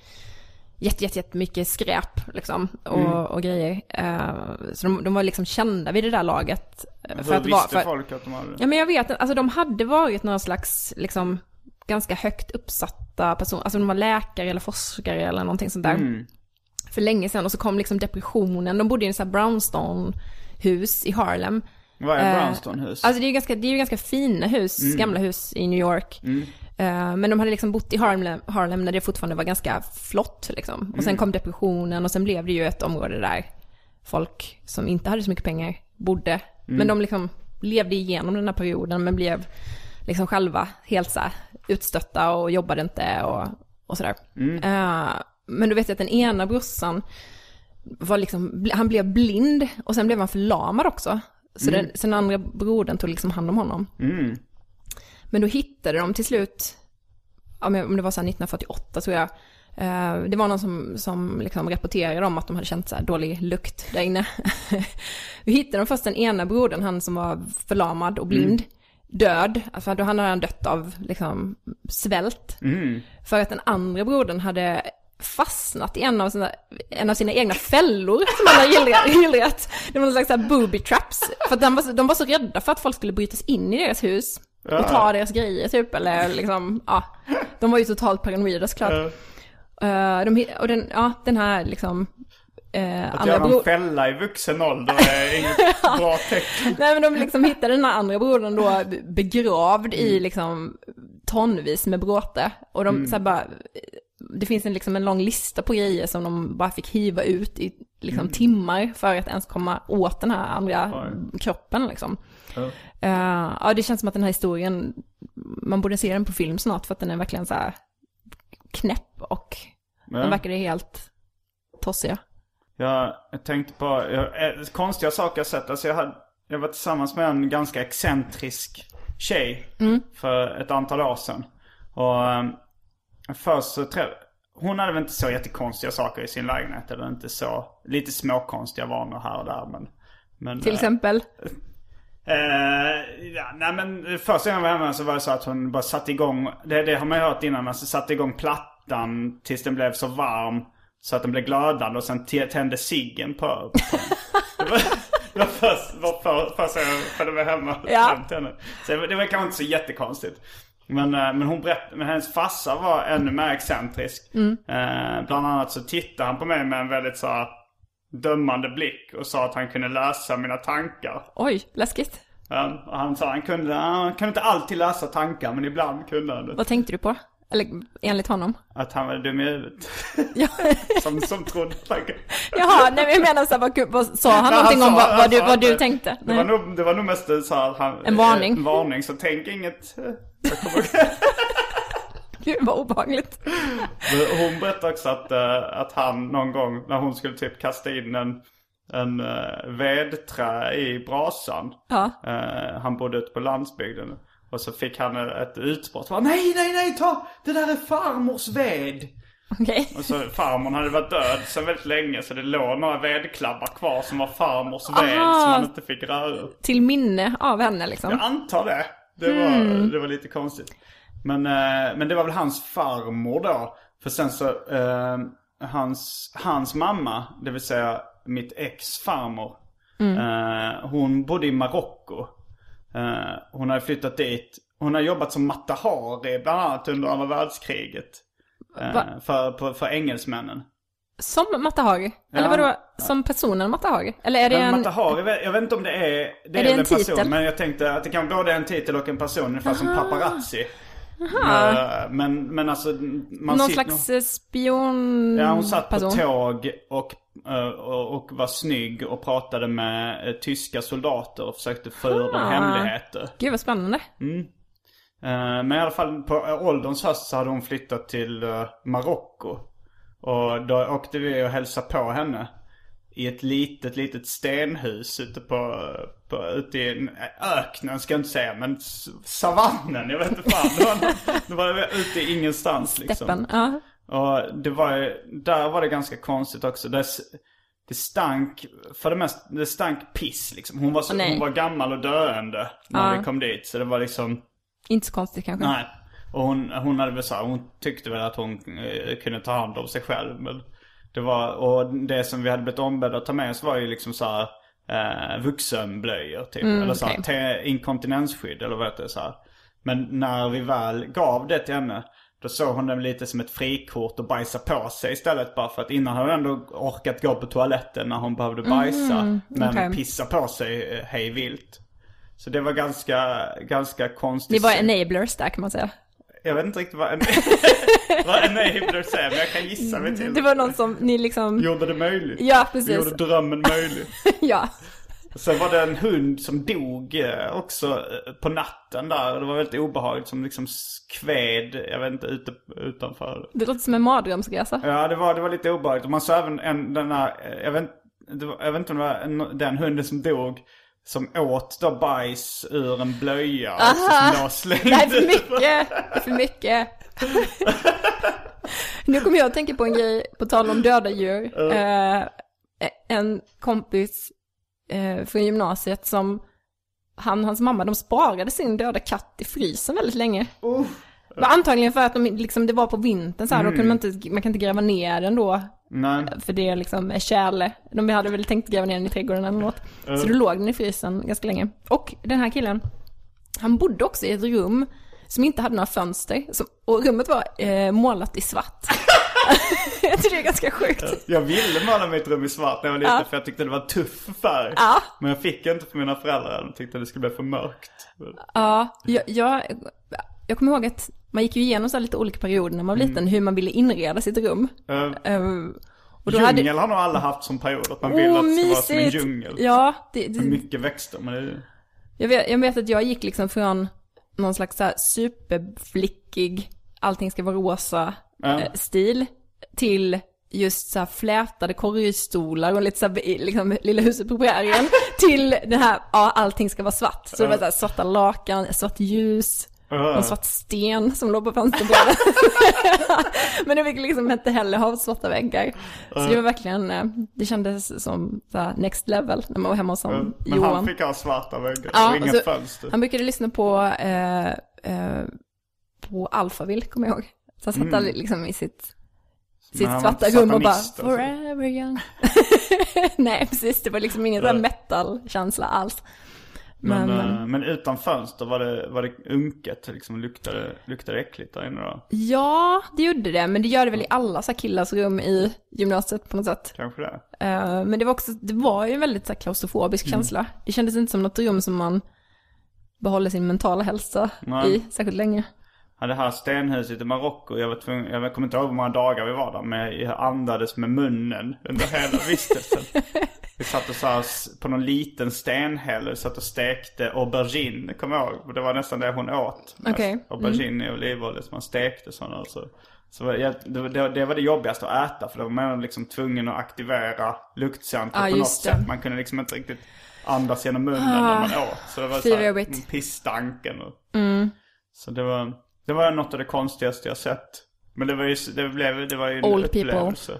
Speaker 3: jätte, jätte, jättemycket skräp liksom och, och grejer. Eh, så de, de var liksom kända vid det där laget. eh,
Speaker 2: Hur
Speaker 3: det
Speaker 2: visste
Speaker 3: för,
Speaker 2: folk att de hade
Speaker 3: Ja men jag vet alltså de hade varit några slags liksom ganska högt uppsatta personer, alltså de var läkare eller forskare eller någonting sånt där.
Speaker 2: Mm.
Speaker 3: För länge sedan och så kom liksom depressionen, de bodde i en sån här brownstone-hus i Harlem.
Speaker 2: Vad är
Speaker 3: Eh,
Speaker 2: brownstone-hus?
Speaker 3: Alltså det är ju ganska, det är ju ganska fina hus,
Speaker 2: Mm.
Speaker 3: gamla hus i New York. Eh, men de hade liksom bott i Harlem, Harlem när det fortfarande var ganska flott liksom. Och sen
Speaker 2: Mm.
Speaker 3: kom depressionen och sen blev det ju ett område där folk som inte hade så mycket pengar bodde. Men de liksom levde igenom den här perioden men blev liksom själva helt så utstötta och jobbade inte och, och sådär. Eh, men du vet att den ena brorsan var liksom, han blev blind och sen blev han förlamad också. Så, den, så den andra brodern tog liksom hand om honom.
Speaker 2: Mm.
Speaker 3: Men då hittade de till slut, om det var så här 1948 tror jag, eh, det var någon som, som liksom rapporterade om att de hade känt så här dålig lukt där inne. *laughs* Vi hittade de först den ena brodern, han som var förlamad och blind, död. Alltså då hade han dött av liksom svält.
Speaker 2: Mm.
Speaker 3: För att den andra brodern hade fastnat i en av sina, en av sina egna fällor som han hade gillrat-. *laughs* Det var någon slags booby traps. För att de var, så- de var så rädda för att folk skulle brytas in i deras hus och ta deras grejer typ. Eller liksom, ja. De var ju totalt paranoida såklart. Eh, de, hi- och den, ja, den här liksom... Uh,
Speaker 2: Att göra en fälla i vuxen ålder är *laughs* inget bra tecken.
Speaker 3: Nej men de liksom hittade den här andra brodern då begravd i liksom tonvis med bråte. Och de så här bara, det finns en, liksom en lång lista på grejer som de bara fick hiva ut i liksom timmar för att ens komma åt den här andra kroppen liksom.
Speaker 2: Ja.
Speaker 3: Eh, ja det känns som att den här historien, man borde se den på film snart för att den är verkligen så här knäpp och
Speaker 2: Ja.
Speaker 3: verkade helt tossiga.
Speaker 2: Jag, jag tänkte på jag, eh, konstiga saker jag sett. Alltså jag, hade, jag var tillsammans med en ganska excentrisk tjej för ett antal år sedan. Och um, först så träff, Hon hade väl inte så jättekonstiga saker i sin lägenhet. Eller inte så, lite småkonstiga vanor här och där. Men, men,
Speaker 3: Till exempel,
Speaker 2: Eh, ja, nej men första gången jag var hemma så var det så att hon bara satte igång, det, det har man ju hört innan, alltså satte igång plattan tills den blev så varm så att den blev glödande och sen tände ciggen på, på *laughs* Det var, det var först, var för, första gången jag följde med hemma
Speaker 3: Ja.
Speaker 2: Så det var, det var kanske inte så jättekonstigt. Men, eh, men hon berättade, men hennes farsa var ännu mer excentrisk. Eh, bland annat så tittade han på mig med en väldigt så dömande blick och sa att han kunde läsa mina tankar.
Speaker 3: oj, läskigt.
Speaker 2: Och han sa han kunde, han kunde inte alltid läsa tankar men ibland kunde han det.
Speaker 3: Vad tänkte du på? Eller enligt honom?
Speaker 2: Att han var dum i huvudet.
Speaker 3: Ja. *laughs*
Speaker 2: som, som trodde tankar.
Speaker 3: Jaha, nej men jag menar så här, vad, sa han
Speaker 2: Nej,
Speaker 3: någonting
Speaker 2: sa-
Speaker 3: om vad,
Speaker 2: han
Speaker 3: vad, du, vad du tänkte?
Speaker 2: Det var,
Speaker 3: Nej.
Speaker 2: nog, det var nog mest så här, han,
Speaker 3: En varning.
Speaker 2: En varning, så tänk inget. *laughs* eh, Jag kommer ihåg. *laughs*
Speaker 3: Gud vad obehagligt.
Speaker 2: Hon berättade också att, eh, att han någon gång när hon skulle typ kasta in en, en uh, vedträ i brasan.
Speaker 3: Ja.
Speaker 2: Eh, han bodde ute på landsbygden. Och så fick han ett utbrott. Bara, nej, nej, nej, ta! Det där är farmors ved!
Speaker 3: Okej.
Speaker 2: Och så farmor hade varit död sedan väldigt länge så det låg några vedklabbar kvar som var farmors ved
Speaker 3: Ah.
Speaker 2: som han inte fick röra.
Speaker 3: Till minne av henne liksom.
Speaker 2: Jag antar det. Det var,
Speaker 3: Hmm.
Speaker 2: det var lite konstigt. Men, eh, men det var väl hans farmor då. För sen så, eh, hans, hans mamma, det vill säga mitt ex farmor.
Speaker 3: Mm.
Speaker 2: Eh, hon bodde i Marocko. Eh, hon hade flyttat dit. Hon har jobbat som matahari bland annat under andra världskriget. Eh, för, på, för engelsmännen.
Speaker 3: Som Matahari? Eller
Speaker 2: Ja.
Speaker 3: vadå, som personen Matahari? Eller är det en...
Speaker 2: Matahari, jag vet inte om det är, det är,
Speaker 3: det
Speaker 2: väl
Speaker 3: en
Speaker 2: person.
Speaker 3: titel?
Speaker 2: Men jag tänkte att det kan både en titel och en person. Ungefär som paparazzi. Eh, Men, men alltså man
Speaker 3: Någon slags eh, spion...
Speaker 2: Ja, hon satt på
Speaker 3: person.
Speaker 2: tåg och, eh, och, och var snygg och pratade med tyska soldater och försökte få ur dem hemligheter.
Speaker 3: Gud vad spännande.
Speaker 2: Eh, Men i alla fall på ålderns höst så hade hon flyttat till Marocko. Och då åkte vi och hälsade på henne. I ett litet, litet stenhus ute på, på ute i en- öknen ska jag inte säga, men savannen, jag vet inte fan. Det var, det var ute i ingenstans liksom.
Speaker 3: Steppen. Ja.
Speaker 2: Och det var där var det ganska konstigt också. Det, det stank, för det mesta, det stank piss liksom. Hon var, så, hon var gammal och döende när
Speaker 3: Ja.
Speaker 2: vi kom dit. Så det var liksom,
Speaker 3: Inte så konstigt kanske.
Speaker 2: nej. Och hon, hon hade väl så här, hon tyckte väl att hon eh, kunde ta hand om sig själv. Men det var, och det som vi hade blivit ombedda att ta med oss var ju liksom så här, eh, vuxenblöjor typ. eller så här, te, inkontinensskydd eller vad heter det så här. Men när vi väl gav det till henne. Då såg hon det lite som ett frikort och bajsa på sig istället. Bara för att innan hade hon ändå orkat gå på toaletten när hon behövde bajsa. men
Speaker 3: okej.
Speaker 2: pissa på sig eh, hej vilt. Så det var ganska, ganska konstigt.
Speaker 3: Ni var enablers där kan man säga.
Speaker 2: Jag vet inte riktigt vad en, *laughs* vad enablers är, men jag kan gissa mig till.
Speaker 3: Det var någon som ni liksom...
Speaker 2: Gjorde det möjligt.
Speaker 3: Ja,
Speaker 2: Vi
Speaker 3: precis.
Speaker 2: gjorde drömmen möjlig. *laughs*
Speaker 3: Ja.
Speaker 2: Sen var det en hund som dog eh, också eh, på natten där. Det var väldigt obehagligt som liksom kved, jag vet inte, ute, utanför.
Speaker 3: Det låter som en mardrömsresa.
Speaker 2: Ja, det var, det var lite obehagligt. Man såg även en, den här, eh, jag vet, det var, jag vet inte om det var en, den hunden som dog. Som åt då bajs ur en blöja. Alltså, som låg slängd.
Speaker 3: Det här är för mycket, det är för mycket. *laughs* nu kommer jag att tänka på en grej, på tal om döda djur. Eh, en kompis eh, från gymnasiet som, han och hans mamma, de sparade sin döda katt i frysen väldigt länge. Var antagligen för att de, liksom, det var på vintern så här, då kunde man inte, man kan inte gräva ner den då.
Speaker 2: Nej.
Speaker 3: För det liksom är tjäle. De hade väl tänkt gräva ner den i trädgården eller något. Så då låg den i frysen ganska länge. Och den här killen, han bodde också i ett rum som inte hade några fönster. Som, och rummet var eh, målat i svart. *laughs* jag tycker det är ganska sjukt.
Speaker 2: Jag ville måla mitt rum i svart när jag var liten
Speaker 3: Ja.
Speaker 2: för jag tyckte det var tuff färg.
Speaker 3: Ja.
Speaker 2: Men jag fick inte för mina föräldrar. De tyckte det skulle bli för mörkt.
Speaker 3: Ja, jag, jag, jag kommer ihåg att man gick ju igenom så här lite olika perioder när man var liten, hur man ville inreda sitt rum.
Speaker 2: Uh,
Speaker 3: och då
Speaker 2: djungel
Speaker 3: hade...
Speaker 2: har nog alla haft som period. Att man vill
Speaker 3: Åh,
Speaker 2: att det ska vara som en djungel.
Speaker 3: Ja, det, det,
Speaker 2: mycket växter. Men det
Speaker 3: jag, vet, jag vet att jag gick liksom från någon slags så här superflickig, allting ska vara rosa
Speaker 2: Ja.
Speaker 3: eh, stil, till just så här flätade korgstolar och lite så här, liksom Lilla huset på prärien, *laughs* till det här, ja allting ska vara svart. Så det var så här svarta lakan, svart ljus,
Speaker 2: Ja.
Speaker 3: en svart sten som låg på fönsterbrädan. *laughs* Men det fick liksom inte heller ha svarta väggar. Så det var verkligen, eh, det kändes som next level när man var hemma hos honom,
Speaker 2: Men
Speaker 3: Johan.
Speaker 2: han fick ha svarta väggar
Speaker 3: Ja,
Speaker 2: och inga
Speaker 3: alltså,
Speaker 2: fönster.
Speaker 3: Han brukade lyssna på, eh, eh, på Alphaville, kommer jag ihåg. Så han satt aldrig liksom i sitt, sitt
Speaker 2: Mm.
Speaker 3: svarta rum och bara
Speaker 2: alltså.
Speaker 3: forever young. *laughs* Nej, precis. Det var liksom ingen metal-känsla alls.
Speaker 2: Men,
Speaker 3: Men,
Speaker 2: eh, men utan fönster var det, var det unket. Liksom luktade, luktade äckligt där inne då.
Speaker 3: ja, det gjorde det. Men det gör det väl i alla så killars rum i gymnasiet på något sätt.
Speaker 2: Kanske det.
Speaker 3: Eh, men det var också, det var ju en väldigt så här, klaustrofobisk
Speaker 2: Mm.
Speaker 3: känsla. Det kändes inte som något rum som man behåller sin mentala hälsa
Speaker 2: Nej.
Speaker 3: i särskilt länge.
Speaker 2: Det här stenhuset i Marocko, jag, var tvungen, jag kommer inte ihåg hur många dagar vi var där, men jag andades med munnen under hela *laughs* vistelsen. vi satt och så här, på någon liten stenhäll, satt och stekte aubergine, kommer jag ihåg. Det var nästan det hon åt. mest.
Speaker 3: Okej. Mm.
Speaker 2: Aubergine i olivolja som man stekte sådana. och Så, så det, det, det var det jobbigaste att äta, för då var man liksom tvungen att aktivera luktcentret
Speaker 3: Ja,
Speaker 2: på något sätt. Man kunde liksom inte riktigt andas genom munnen när man åt. Så det var så här,
Speaker 3: jobbigt.
Speaker 2: pisstanken och
Speaker 3: Mm.
Speaker 2: så det var, det var något av det konstigaste jag sett. Men det var ju, det blev, det var ju en
Speaker 3: Old
Speaker 2: upplevelse.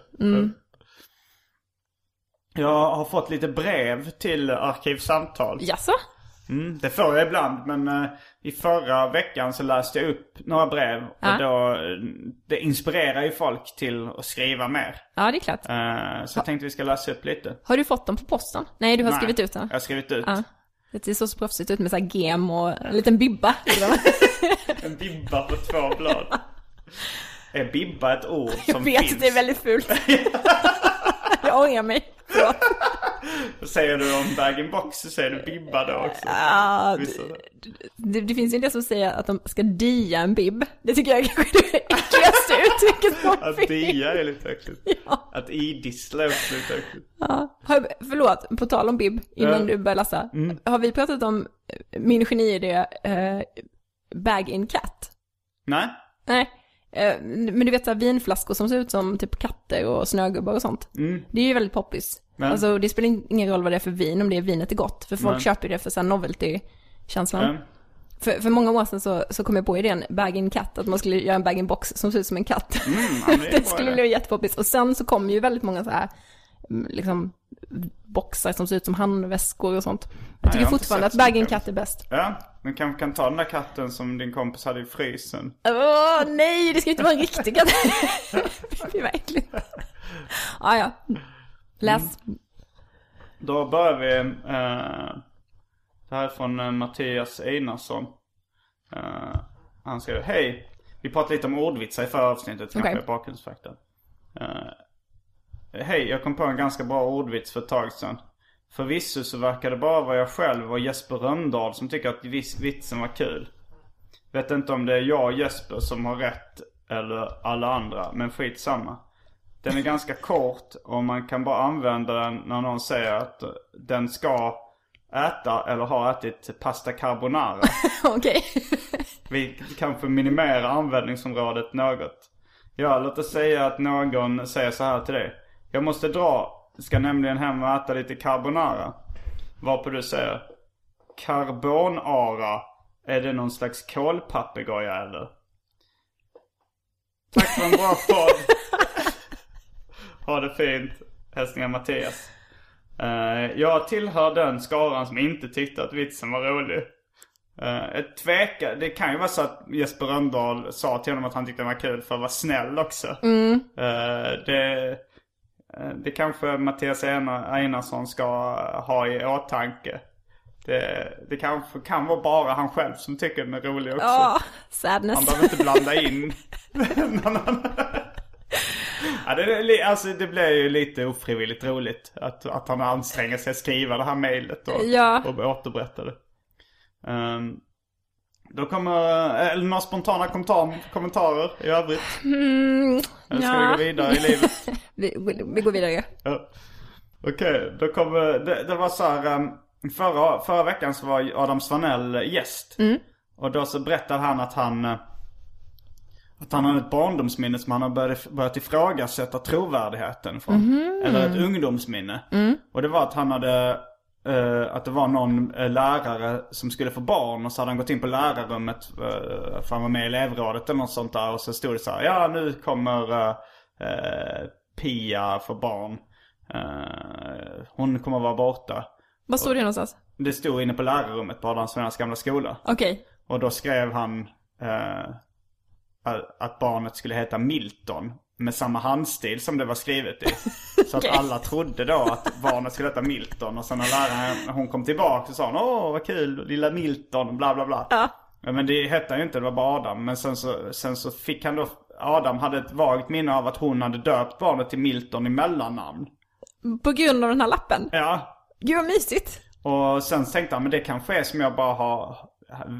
Speaker 2: Jag har fått lite brev till Arkivsamtal.
Speaker 3: Jaså?
Speaker 2: Mm, det får jag ibland, men eh, i förra veckan så läste jag upp några brev.
Speaker 3: Ja.
Speaker 2: Och då, eh, det inspirerar ju folk till att skriva mer.
Speaker 3: Ja, det är klart.
Speaker 2: Eh, så jag tänkte vi ska läsa upp lite.
Speaker 3: Har du fått dem på posten? Nej, du har
Speaker 2: Nej,
Speaker 3: skrivit ut dem.
Speaker 2: Jag har skrivit ut.
Speaker 3: Ja. Det ser så proffsigt ut med så här gem och en liten bibba. *laughs*
Speaker 2: En bibba på två blad. Är bibba ett ord som
Speaker 3: Jag vet
Speaker 2: finns?
Speaker 3: att det är väldigt fult. *laughs* Jag ångrar mig. Förlåt.
Speaker 2: Säger du om bag-in-box så säger du bibba då också.
Speaker 3: Ja, det, det finns ju en del som säger att de ska dia en bib. Det tycker jag är kanske det äckligaste uttrycket som
Speaker 2: Att
Speaker 3: finns.
Speaker 2: dia är lite äckligt.
Speaker 3: Ja.
Speaker 2: Att idissla är också lite äckligt.
Speaker 3: Ja. Har, förlåt, på tal om bib, innan
Speaker 2: Ja. Mm.
Speaker 3: du börjar läsa. Har vi pratat om eh, min geniidé, eh, bag in cat?
Speaker 2: Nej?
Speaker 3: Nej. Eh, Men du vet så här vinflaskor som ser ut som typ katter och snögubbar och sånt. Det är ju väldigt poppis.
Speaker 2: Mm. Ja.
Speaker 3: Alltså det spelar ingen roll vad det är för vin om det är vinet är gott. För folk
Speaker 2: Nej.
Speaker 3: köper ju det för så här novelty-känslan. För, för många år sedan så, så kom jag på idén bag in cat, att man skulle göra en bag in box som ser ut som en katt.
Speaker 2: Mm, ja, men det *laughs*
Speaker 3: det skulle bli jättepoppis. Och sen så kom ju väldigt många så här, mm, liksom, boxar som ser ut som handväskor och sånt. Jag tycker
Speaker 2: jag har inte
Speaker 3: fortfarande att
Speaker 2: sett så
Speaker 3: bag in
Speaker 2: mycket.
Speaker 3: cat är bäst.
Speaker 2: Ja, men kanske kan ta den där katten som din kompis hade i frysen.
Speaker 3: Åh nej, det ska inte vara en riktig katt. Fy vad äckligt. Ah, ja. Läs.
Speaker 2: Då börjar vi. Eh, det här är från eh, Mattias Einarsson. Eh, han skriver, hej. Vi pratade lite om ordvitsar i förra avsnittet, kanske
Speaker 3: Okej.
Speaker 2: bakgrundsfakta. Eh, hej, jag kom på en ganska bra ordvits för ett tag sedan. Förvisso så verkar det bara vara jag själv och Jesper Röndahl som tycker att vitsen var kul. Vet inte om det är jag och Jesper som har rätt eller alla andra, men skitsamma. Den är ganska *laughs* kort och man kan bara använda den när någon säger att den ska äta eller har ätit pasta carbonara. *laughs*
Speaker 3: Okej. *laughs*
Speaker 2: Vi kanske minimerar användningsområdet något. Ja, låt oss säga att någon säger så här till dig. Jag måste dra. Ska nämligen hem och äta lite carbonara. Varpå du säger. Carbonara. Är det någon slags kolpapegoja eller? Tack för en bra *laughs* podd. ha det fint. Hälsningar Mattias. Eh, jag tillhör den skaran som inte tyckte att vitsen var rolig. Uh, ett tveka, det kan ju vara så att Jesper Rönndahl sa till honom att han tyckte den var kul för att vara snäll också.
Speaker 3: Mm.
Speaker 2: Uh, det, uh, det kanske Mattias Einarsson ska ha i åtanke. Det, det kanske kan vara bara han själv som tycker den är rolig också.
Speaker 3: Ja, sadness.
Speaker 2: Han behöver inte blanda in någon *laughs* annan. Ja, det, alltså, det blir ju lite ofrivilligt roligt att, att han anstränger sig att skriva det här mejlet och,
Speaker 3: Ja.
Speaker 2: och återberätta det. Um, då kommer, eller några spontana kommentar, kommentarer i övrigt. eller ska
Speaker 3: ja.
Speaker 2: vi gå vidare i livet? *laughs*
Speaker 3: Vi, vi, vi går vidare.
Speaker 2: Ja. Okej, då kommer, det, det var så här, um, förra, förra veckan så var Adam Svanell gäst. Och då så berättade han att han, eh, att han hade ett barndomsminne som han har börjat, börjat ifrågasätta trovärdigheten från. Eller ett ungdomsminne. Och det var att han hade, eh, att det var någon eh, lärare som skulle få barn och så hade han gått in på lärarrummet, uh, för han var med i elevrådet eller något sånt där. Och så stod det så här, ja nu kommer Pia få barn. Hon kommer vara borta.
Speaker 3: Var står det någonstans?
Speaker 2: Det stod inne på lärarrummet på Adam Svennas gamla skola.
Speaker 3: Okej.
Speaker 2: Och då skrev han att barnet skulle heta Milton. Med samma handstil som det var skrivet i. *laughs* Så att alla trodde då att barnet skulle heta Milton. Och sen när läraren, hon kom tillbaka så sa hon Åh vad kul, lilla Milton, bla bla bla.
Speaker 3: Ja.
Speaker 2: Men det hette ju inte, det var bara Adam. Men sen så, sen så fick han då, Adam hade ett vagt minne av att hon hade döpt barnet till Milton i mellannamn.
Speaker 3: På grund av den här lappen.
Speaker 2: Ja,
Speaker 3: Gud vad mysigt.
Speaker 2: och sen tänkte han, men det kanske är som jag bara har,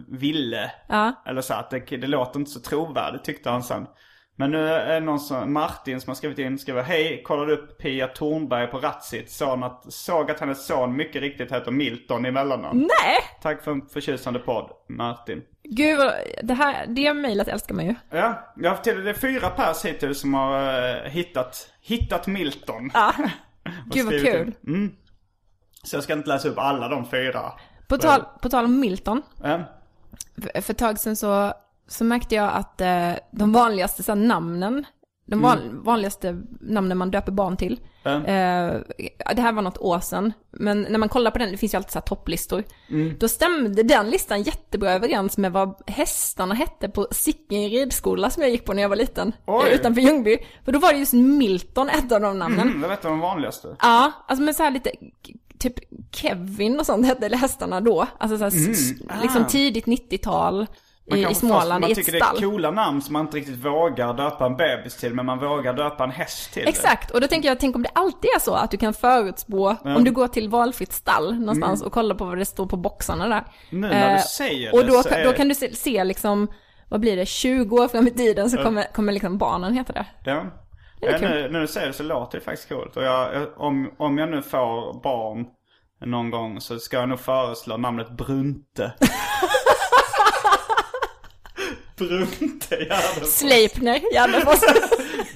Speaker 2: ville.
Speaker 3: Ja.
Speaker 2: Eller så att det, det låter inte så trovärdigt tyckte han sen. Men nu är det någon som, Martin som har skrivit in, skriver Hej, kollade upp Pia Tornberg på Ratsit. Såg att, såg att hennes son mycket riktigt heter Milton i mellannamn.
Speaker 3: Nej!
Speaker 2: Tack för en förtjusande podd, Martin.
Speaker 3: Gud vad, det här, det mejlet älskar man ju.
Speaker 2: Ja, jag har till det är fyra pers hittills som har eh, hittat, hittat Milton.
Speaker 3: Ja. *laughs* Gud vad kul.
Speaker 2: in. Så jag ska inte läsa upp alla de fyra.
Speaker 3: På tal, på tal om Milton.
Speaker 2: Ja.
Speaker 3: För, för ett tag sedan så, så märkte jag att eh, de vanligaste så här, namnen, de van, vanligaste namnen man döper barn till.
Speaker 2: Ja.
Speaker 3: Eh, det här var något år sedan, men när man kollar på den, det finns ju alltid så här topplistor.
Speaker 2: Mm.
Speaker 3: Då stämde den listan jättebra överens med vad hästarna hette på Sicken ridskola som jag gick på när jag var liten.
Speaker 2: Oj.
Speaker 3: eh, Utanför Ljungby. För då var det just Milton, ett av de namnen.
Speaker 2: Mm, det vet du de vanligaste.
Speaker 3: Ja, alltså med så här lite, typ Kevin och sånt hette hästarna då. Alltså så här, s- liksom
Speaker 2: Ah.
Speaker 3: tidigt 90-tal
Speaker 2: Man
Speaker 3: i, i Småland
Speaker 2: man
Speaker 3: i ett
Speaker 2: tycker det
Speaker 3: stall.
Speaker 2: är coola namn som man inte riktigt vågar döpa en bebis till. Men man vågar döpa en häst till.
Speaker 3: Exakt, och då tänker jag, tänk om det alltid är så att du kan förutspå, om du går till valfritt stall någonstans och kollar på vad det står på boxarna där.
Speaker 2: Mm. Nu när du
Speaker 3: Eh,
Speaker 2: säger
Speaker 3: Och
Speaker 2: det
Speaker 3: då,
Speaker 2: så
Speaker 3: kan-
Speaker 2: är-
Speaker 3: då kan du se, se liksom, vad blir det, 20 år fram i tiden så kommer, kommer liksom barnen heta det.
Speaker 2: Ja.
Speaker 3: Det
Speaker 2: Ja, nu, när du säger det så låter det faktiskt coolt. Och jag, om, om jag nu får barn någon gång så ska jag nog föreslå namnet Brunte. *laughs* Brunte Gärdenfors.
Speaker 3: Sleipner, Gärdenfors.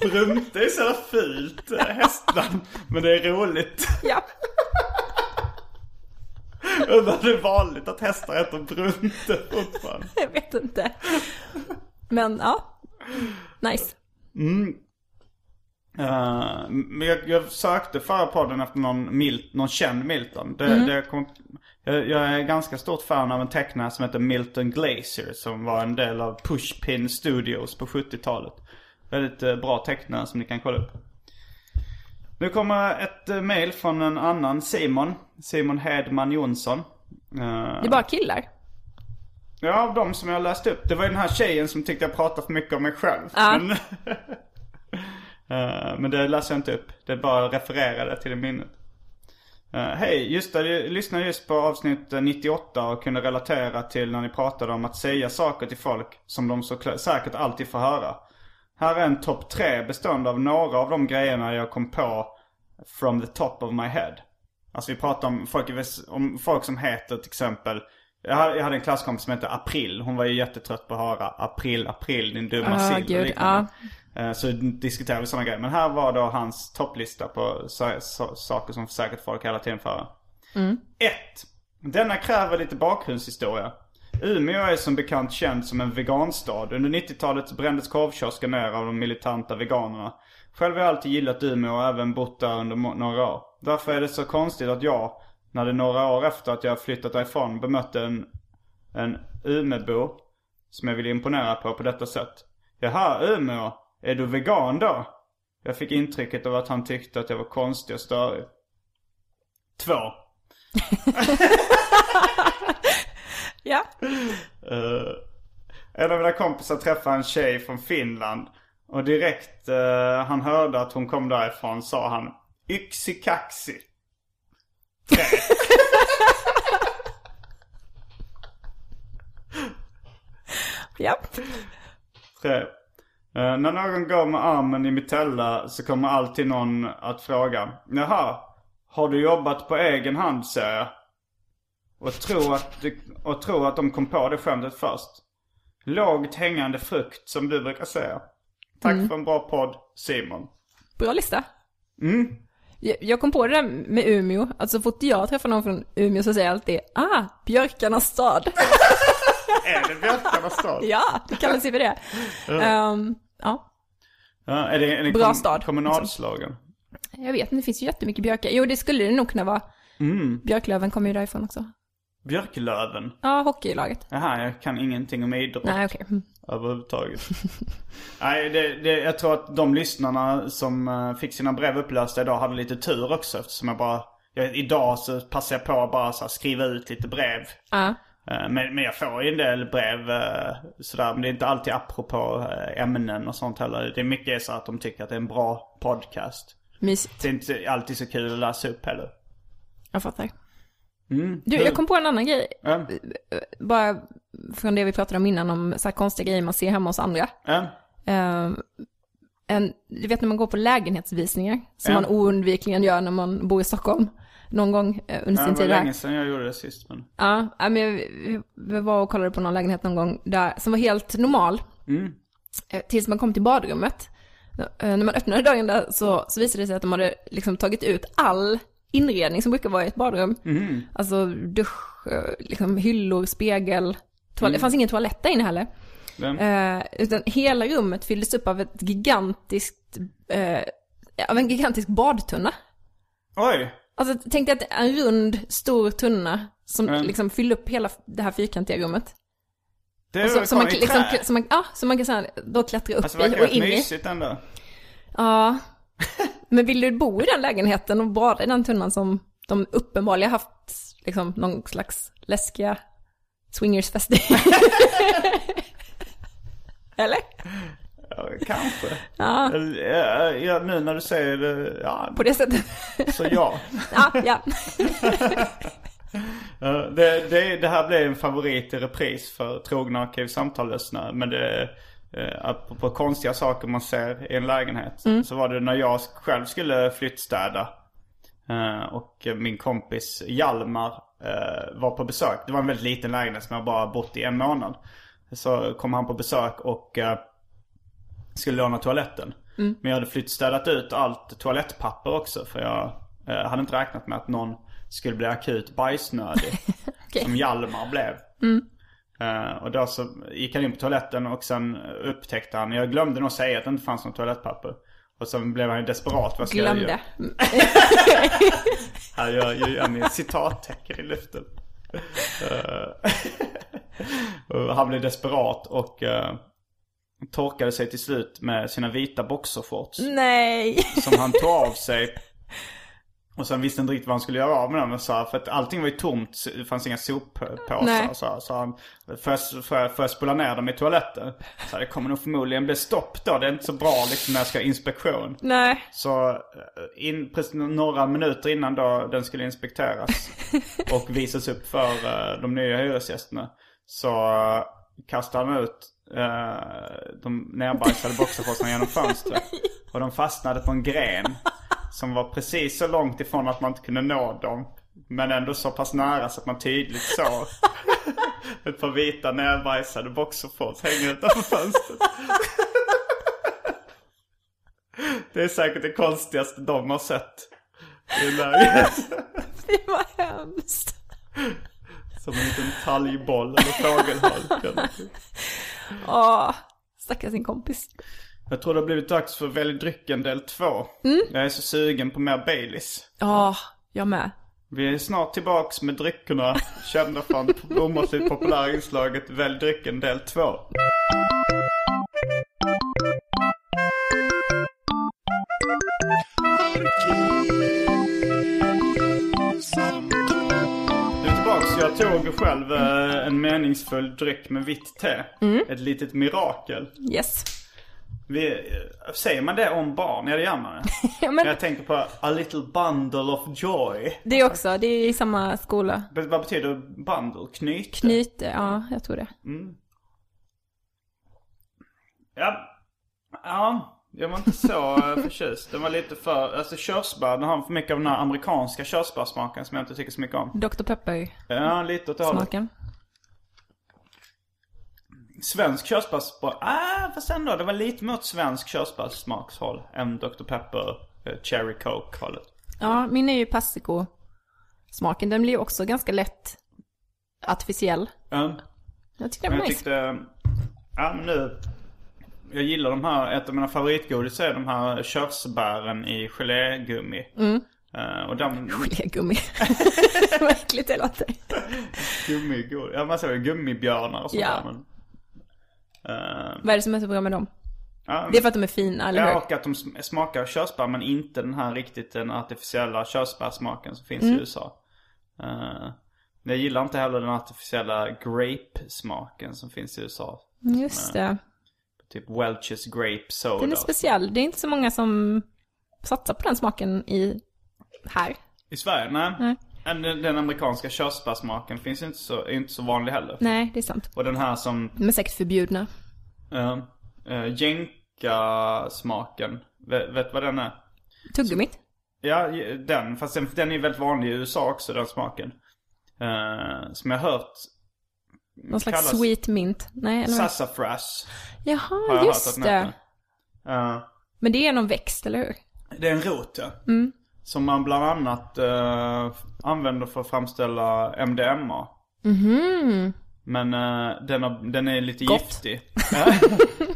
Speaker 3: *laughs*
Speaker 2: Brunte är så jävla fult eh, hästnamn. Men det är roligt.
Speaker 3: ja.
Speaker 2: Undrar det är vanligt att hästar heter Brunte fortfarande.
Speaker 3: Jag vet inte. Men ja, nice.
Speaker 2: Eh, men jag, jag sökte förra podden efter någon, Mil, någon känd Milton. Det,
Speaker 3: Mm.
Speaker 2: det kom, jag, jag är ganska stort fan av en tecknare som heter Milton Glaser. Som var en del av Pushpin Studios på 70-talet. Väldigt eh, bra tecknare som ni kan kolla upp. Nu kommer ett uh, mail från en annan Simon. Simon Hedman Jonsson. Eh,
Speaker 3: Det är bara killar.
Speaker 2: Ja, av de som jag läste upp. Det var ju den här tjejen som tyckte jag pratade för mycket om mig själv.
Speaker 3: Ja.
Speaker 2: Men, *laughs* Eh, men det läser jag inte upp. Det bara refererade till det minnet. Uh, Hej, just det, jag lyssnade just på avsnitt eh, 98 och kunde relatera till när ni pratade om att säga saker till folk som de så säkert alltid får höra. Här är en topp tre bestående av några av de grejerna jag kom på from the top of my head. Alltså vi pratar om folk, om folk som heter till exempel jag hade en klasskompis som hette April. Hon var ju jättetrött på att höra April, April, din dumma
Speaker 3: Ah,
Speaker 2: sill
Speaker 3: gud,
Speaker 2: liknande. Eh, Så diskuterade vi sådana grejer. Men här var då hans topplista på sa- sa- saker som säkert folk hela tiden för. Ett. Denna kräver lite bakgrundshistoria. Umeå är som bekant känd som en veganstad. Under 90-talet brändes korvkiosken ner av de militanta veganerna. Själv har jag alltid gillat Umeå och även bott där under några år. Därför är det så konstigt att jag, när det några år efter att jag flyttat därifrån, bemötte en, en Umebo som jag ville imponera på på detta sätt. Jaha, Umeå, är du vegan då? Jag fick intrycket av att han tyckte att jag var konstig och störig. Två. *laughs*
Speaker 3: Ja.
Speaker 2: Uh, en av mina kompisar träffade en tjej från Finland. Och direkt eh, han hörde att hon kom därifrån sa han Yxi kaxi. Tre. *laughs*
Speaker 3: Ja.
Speaker 2: Tre. Eh, när någon går med armen i mitella så kommer alltid någon att fråga Jaha, har du jobbat på egen hand säger jag. Och tro att, du, och tro att de kom på det skämtet först. Lågt hängande frukt som du brukar säga. Tack för en bra podd, Simon.
Speaker 3: Bra lista.
Speaker 2: Mm.
Speaker 3: Jag- kom på det där med Umeå, att så fort jag träffar någon från Umeå så säger jag alltid ah, björkarnas stad. *laughs*
Speaker 2: Är det Björkarnas stad?
Speaker 3: ja, det kallas ju för det. Ehm, ja,
Speaker 2: Ja, är det, är det
Speaker 3: Bra
Speaker 2: kom-
Speaker 3: stad,
Speaker 2: Kommunalslagen?
Speaker 3: jag vet inte, det finns ju jättemycket björkar. Jo, det skulle det nog kunna vara.
Speaker 2: Mm.
Speaker 3: Björklöven kommer ju därifrån också.
Speaker 2: Björklöven?
Speaker 3: Ja, hockeylaget.
Speaker 2: Jaha, jag kan ingenting om idrott.
Speaker 3: Nej, okej. Mm.
Speaker 2: Överhuvudtaget. *laughs* Nej, det, det, jag tror att de lyssnarna som eh, fick sina brev upplästa idag hade lite tur också eftersom jag bara... Jag, idag så passar jag på att bara så här, skriva ut lite brev.
Speaker 3: Ja.
Speaker 2: Eh, Men, men jag får ju en del brev eh, sådär. Men det är inte alltid apropå ämnen och sånt heller. Det är mycket så att de tycker att det är en bra podcast.
Speaker 3: Mysigt.
Speaker 2: Det är inte alltid så kul att läsa upp heller.
Speaker 3: Jag fattar.
Speaker 2: Mm.
Speaker 3: Du, jag kom på en annan grej.
Speaker 2: Ja.
Speaker 3: Bara från det vi pratade om innan, om så här konstiga grejer man ser hemma hos andra. Ehm, en, du vet när man går på lägenhetsvisningar, som man oundvikligen gör när man bor i Stockholm, någon gång eh, under sin
Speaker 2: det var
Speaker 3: tid här.
Speaker 2: länge sedan jag gjorde det sist men...
Speaker 3: Ja, men jag, jag var och kollade på någon lägenhet någon gång där, som var helt normal.
Speaker 2: Mm.
Speaker 3: Eh, Tills man kom till badrummet. Eh, När man öppnade dörren där så, så visade det sig att de hade liksom tagit ut all inredning som brukar vara i ett badrum.
Speaker 2: Mm.
Speaker 3: Alltså dusch, eh, liksom hyllor, spegel, toalett. Det fanns ingen toalett där inne heller. Eh, utan hela rummet fylldes upp av ett gigantiskt, eh, av en gigantisk badtunna.
Speaker 2: Oj!
Speaker 3: Alltså tänk dig att en rund, stor tunna som
Speaker 2: Mm.
Speaker 3: liksom fyller upp hela det här fyrkantiga rummet.
Speaker 2: Det är
Speaker 3: Och så, som, man, liksom, som, man, ja, som man kan så här, då klättra upp
Speaker 2: Alltså
Speaker 3: i och in i.
Speaker 2: mysigt ändå.
Speaker 3: Ja. *laughs* Men vill du bo i den lägenheten och bada i den tunnan som de uppenbarligen haft liksom någon slags läskiga swingersfest? *laughs* Eller?
Speaker 2: Ja, kanske.
Speaker 3: Ja,
Speaker 2: ja, ja, nu när du säger det, ja,
Speaker 3: på det sättet.
Speaker 2: så ja. *laughs*
Speaker 3: Ja, ja.
Speaker 2: Det, det, det här blev en favorit i repris för trogna arkivsamtallyssnare. Men det, eh, apropå konstiga saker man ser i en lägenhet. Så var det när jag själv skulle flyttstäda. eh, Och min kompis Hjalmar eh, var på besök. Det var en väldigt liten lägenhet som jag bara bott i en månad. Så kom han på besök och eh, skulle låna toaletten. Men jag hade flyttstädat ut allt toalettpapper också. För jag hade inte räknat med att någon skulle bli akut bajsnödig. *laughs*
Speaker 3: Okej.
Speaker 2: Som Hjalmar blev. Eh, och då så gick han in på toaletten och sen upptäckte han, jag glömde nog säga att det inte fanns något toalettpapper. Och sen blev han ju desperat. Vad ska jag
Speaker 3: Glömde.
Speaker 2: göra? *laughs* Här gör gör jag min citattecken i luften. *laughs* Och han blev desperat och uh, torkade sig till slut med sina vita boxershorts.
Speaker 3: Nej.
Speaker 2: Som han tog av sig. *laughs* Och sen visste inte riktigt vad han skulle göra av med dem. Så här, för att allting var ju tomt. Det fanns inga soppåsar.
Speaker 3: Nej.
Speaker 2: Så, här, så han, jag spola ner dem i toaletten. Så här, det kommer nog förmodligen bli stopp då. Det är inte så bra liksom när jag ska ha inspektion.
Speaker 3: Nej.
Speaker 2: Så eh, in, några minuter innan då den skulle inspekteras *laughs* och visas upp för eh, de nya hyresgästerna. Så eh, kastade han ut uh, de nerbajsade boxershortsarna genom fönstret. *laughs* Och de fastnade på en gren. Som var precis så långt ifrån att man inte kunde nå dem. Men ändå så pass nära så att man tydligt såg *laughs* ett par vita nerbajsade boxershorts hänga utanför fönstret. *laughs* Det är säkert det konstigaste de har sett i en lägenhet. *laughs*
Speaker 3: Fy vad hemskt.
Speaker 2: Som en liten talgboll eller fågelholk.
Speaker 3: Åh, stackars sin kompis.
Speaker 2: Jag tror det har blivit dags för Välj drycken del 2. Jag är så sugen på mer Baileys.
Speaker 3: Ja, jag med.
Speaker 2: Vi är snart tillbaks med dryckerna kända från *laughs* omåttligt populära inslaget Välj drycken del 2. Nu tillbaks. Jag tog själv eh, en meningsfull dryck med vitt te. Ett litet mirakel.
Speaker 3: Yes.
Speaker 2: Vi, säger man det om barn? Ja det gör man. *laughs*
Speaker 3: Ja, men
Speaker 2: Jag tänker på a little bundle of joy.
Speaker 3: det är också, det är i samma skola.
Speaker 2: Men Vad betyder bundle? Knyt?
Speaker 3: Knyte, ja, jag tror det.
Speaker 2: Ja. Ja. Jag var inte så eh, *laughs* förtjust. Den var lite för, alltså körsbär, den har för mycket av den här amerikanska körsbärssmaken som jag inte tycker så mycket om.
Speaker 3: Dr Pepper-smaken.
Speaker 2: Ja, lite åt hållet. Svensk körsbärssmak, ah fast ändå, det var lite mot svensk körsbärssmakshåll än Dr Pepper, eh, Cherry Coke hållet.
Speaker 3: Ja, min är ju persiko-smaken. Den blir ju också ganska lätt artificiell.
Speaker 2: Ja.
Speaker 3: Jag tycker
Speaker 2: Men
Speaker 3: den var
Speaker 2: jag
Speaker 3: nice.
Speaker 2: tyckte, ja men nu, jag gillar de här, ett av mina favoritgodis är de här körsbären i gelégummi.
Speaker 3: Mm.
Speaker 2: Eh, och de,
Speaker 3: Gelégummi. *laughs* *laughs* Vad äckligt det låter.
Speaker 2: gummigod, ja man säger gummibjörnar och sånt
Speaker 3: Ja.
Speaker 2: där. Men,
Speaker 3: Vad är det som är så bra med dem?
Speaker 2: ja,
Speaker 3: Det är för att de är fina, eller
Speaker 2: Ja,
Speaker 3: hur?
Speaker 2: och att de sm- smakar körsbär men inte den här riktigt den artificiella körsbärssmaken som finns
Speaker 3: Mm.
Speaker 2: i USA. Uh, jag gillar inte heller den artificiella grape-smaken som finns i USA.
Speaker 3: Just det.
Speaker 2: Typ Welch's grape soda.
Speaker 3: Den är speciell. Det är inte så många som satsar på den smaken i här.
Speaker 2: I Sverige? Nej.
Speaker 3: Nej.
Speaker 2: Men Den, den amerikanska körsbärssmaken finns inte så, är inte så vanlig heller.
Speaker 3: Nej, det är sant.
Speaker 2: Och den här som
Speaker 3: De är säkert förbjudna.
Speaker 2: uh, uh, jänka-smaken. Vet, vet vad den är?
Speaker 3: Tuggummit?
Speaker 2: Ja, den. Fast den, den är väldigt vanlig i USA också, den smaken. Eh, som jag har hört
Speaker 3: Någon slags
Speaker 2: kallas
Speaker 3: sweet mint? Nej, eller
Speaker 2: sassafras.
Speaker 3: Jaha, just det.
Speaker 2: Eh,
Speaker 3: Men det är någon växt, eller hur?
Speaker 2: det är en rot, ja.
Speaker 3: Mm.
Speaker 2: Som man bland annat eh, använder för att framställa MDMA.
Speaker 3: Mhm.
Speaker 2: Men eh, den, har, den är lite
Speaker 3: Gott.
Speaker 2: giftig.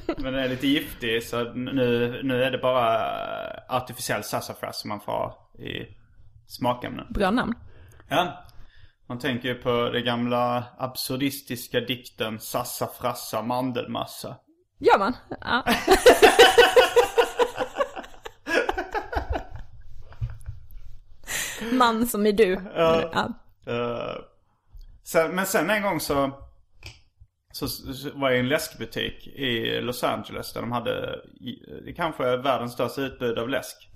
Speaker 2: *laughs* Men den är lite giftig så nu, nu är det bara eh, artificiell sassafras som man får ha i smakämnen.
Speaker 3: Bra namn.
Speaker 2: Ja. Man tänker ju på det gamla absurdistiska dikten Sassa frassa mandelmassa.
Speaker 3: Gör man? Ja. *laughs* Man som är du. Ja.
Speaker 2: Eh, sen, men sen en gång så, så, var jag i en läskbutik i Los Angeles där de hade, det kanske är världens största utbud av läsk.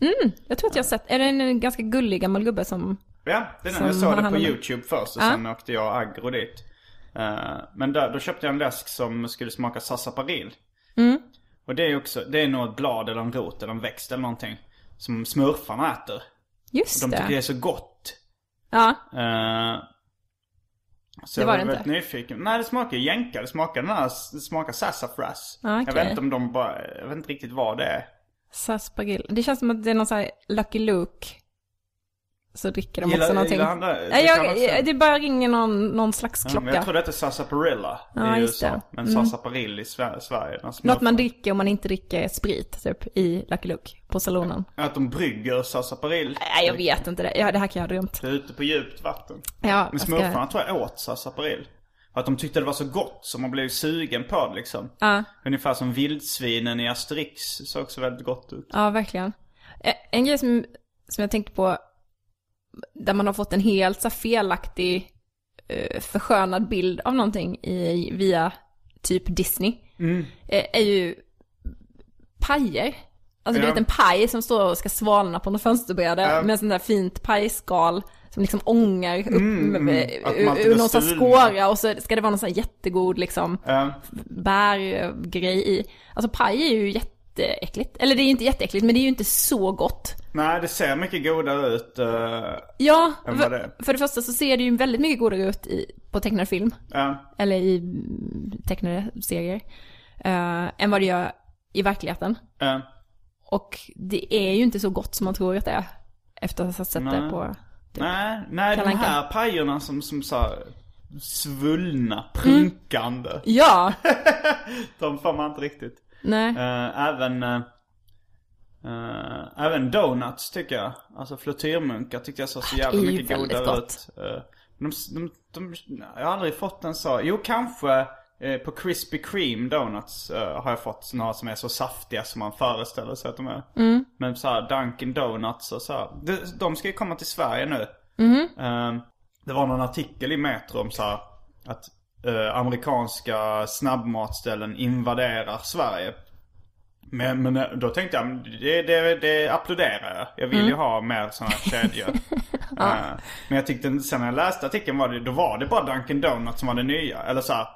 Speaker 3: Jag tror att jag har sett, är det en ganska gullig gammal gubbe som...
Speaker 2: Ja, det är den. Jag såg det på. YouTube först och
Speaker 3: Ja.
Speaker 2: sen åkte jag Agro dit. Eh, men där, då köpte jag en läsk som skulle smaka sarsaparil.
Speaker 3: Mm.
Speaker 2: Och det är också, det är nog ett blad eller en rot eller en växt eller någonting. Som smurfarna äter.
Speaker 3: Just
Speaker 2: De tycker det
Speaker 3: det.
Speaker 2: är så gott.
Speaker 3: Ja,
Speaker 2: Eh, så
Speaker 3: Det
Speaker 2: jag
Speaker 3: var
Speaker 2: var
Speaker 3: det
Speaker 2: väldigt
Speaker 3: inte.
Speaker 2: nyfiken. Nej, det smakar jänka. Det smakar den här, det smakar sassafras.
Speaker 3: Ah,
Speaker 2: Jag vet inte om de bara, jag vet inte riktigt vad det är.
Speaker 3: sarsaparil. Det känns som att det är någon sån här Lucky Luke. Så dricker de
Speaker 2: Gillar-
Speaker 3: också någonting.
Speaker 2: gillar han det?
Speaker 3: Nej, jag,
Speaker 2: också?
Speaker 3: det bara ringer någon, någon slags
Speaker 2: Ja,
Speaker 3: klocka.
Speaker 2: men jag tror det heter sarsaparilla
Speaker 3: Ja,
Speaker 2: i USA.
Speaker 3: det.
Speaker 2: Men
Speaker 3: Mm.
Speaker 2: sarsaparil i Sver- Sverige.
Speaker 3: Något
Speaker 2: smurfarna.
Speaker 3: man dricker om man inte dricker sprit, typ, i Lucky Luke, på salonen.
Speaker 2: Att de brygger sarsaparil.
Speaker 3: Nej, jag vet inte det. Ja, det här kan jag ha drömt.
Speaker 2: Det är ute på djupt vatten.
Speaker 3: Ja,
Speaker 2: Men
Speaker 3: jag ska...
Speaker 2: smurfarna tror jag åt sarsaparil. För att de tyckte det var så gott så man blev sugen på det liksom.
Speaker 3: Ja,
Speaker 2: Ungefär som vildsvinen i Asterix såg också väldigt gott ut.
Speaker 3: ja, verkligen. Eh, En grej som, som jag tänkte på, där man har fått en helt så felaktig eh, förskönad bild av någonting i, via typ Disney, eh, är ju pajer. Alltså du vet en paj som står och ska svalna på något fönsterbräde
Speaker 2: Ja.
Speaker 3: med sån där fint pajskal som liksom ångar upp
Speaker 2: mm.
Speaker 3: ur,
Speaker 2: man inte
Speaker 3: ur någon sån skåra och så ska det vara någon sån jättegod liksom
Speaker 2: Ja.
Speaker 3: bärgrej i. Alltså paj är ju jätteäckligt. Eller det är ju inte jätteäckligt men det är ju inte så gott.
Speaker 2: Nej, det ser mycket godare ut. eh,
Speaker 3: Ja,
Speaker 2: vad det
Speaker 3: för, för det första så ser det ju väldigt mycket godare ut i, på tecknad film.
Speaker 2: ja.
Speaker 3: Eller i mm, tecknade serier. eh, än vad det gör i verkligheten.
Speaker 2: ja.
Speaker 3: Och det är ju inte så gott som man tror att det är. Efter att ha sett det
Speaker 2: Nej.
Speaker 3: på...
Speaker 2: Nej, nej de här pajerna som, som så här svullna, prunkande.
Speaker 3: Ja! *laughs*
Speaker 2: De får man inte riktigt.
Speaker 3: Nej.
Speaker 2: Eh, även, eh, även donuts tycker jag. Alltså flottyrmunkar tyckte jag såg så jävla
Speaker 3: är ju
Speaker 2: mycket godare
Speaker 3: gott.
Speaker 2: ut. Eh, de, de, de, jag har aldrig fått en så. Jo, kanske eh, på Krispy Kreme donuts eh, har jag fått några som är så saftiga som man föreställer sig att de är.
Speaker 3: Mm.
Speaker 2: Men så här Dunkin Donuts och så här. De, de ska ju komma till Sverige nu.
Speaker 3: Mm-hmm.
Speaker 2: Eh, det var någon artikel i Metro om så här, att eh, amerikanska snabbmatställen invaderar Sverige. Men, men eh, då tänkte jag, men det, det, det applåderar jag. Jag vill ju
Speaker 3: Mm.
Speaker 2: ha mer sådana kedjor. *laughs* Eh, men jag tyckte, sen när jag läste artikeln var det, då var det bara Dunkin Donuts som var det nya. Eller så här,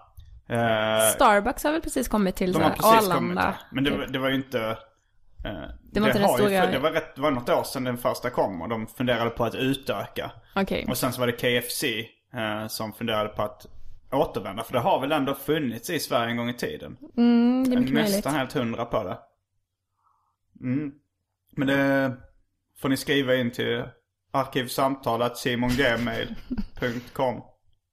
Speaker 2: eh,
Speaker 3: Starbucks har väl precis kommit till
Speaker 2: de har precis kommit.
Speaker 3: Arlanda.
Speaker 2: ja. Men det, var-
Speaker 3: typ.
Speaker 2: det var ju inte... eh,
Speaker 3: Det var inte den
Speaker 2: har ju-
Speaker 3: stora-
Speaker 2: Det var, rätt, det var något år sedan den första kom och de funderade på att utöka.
Speaker 3: Okej.
Speaker 2: Och sen så var det KFC som funderade på att återvända. För det har väl ändå funnits i Sverige en gång i tiden.
Speaker 3: Mm, det är mycket möjligt.
Speaker 2: nästan helt hundra på det. Mm. Men det får ni skriva in till arkivsamtalet simongmail.com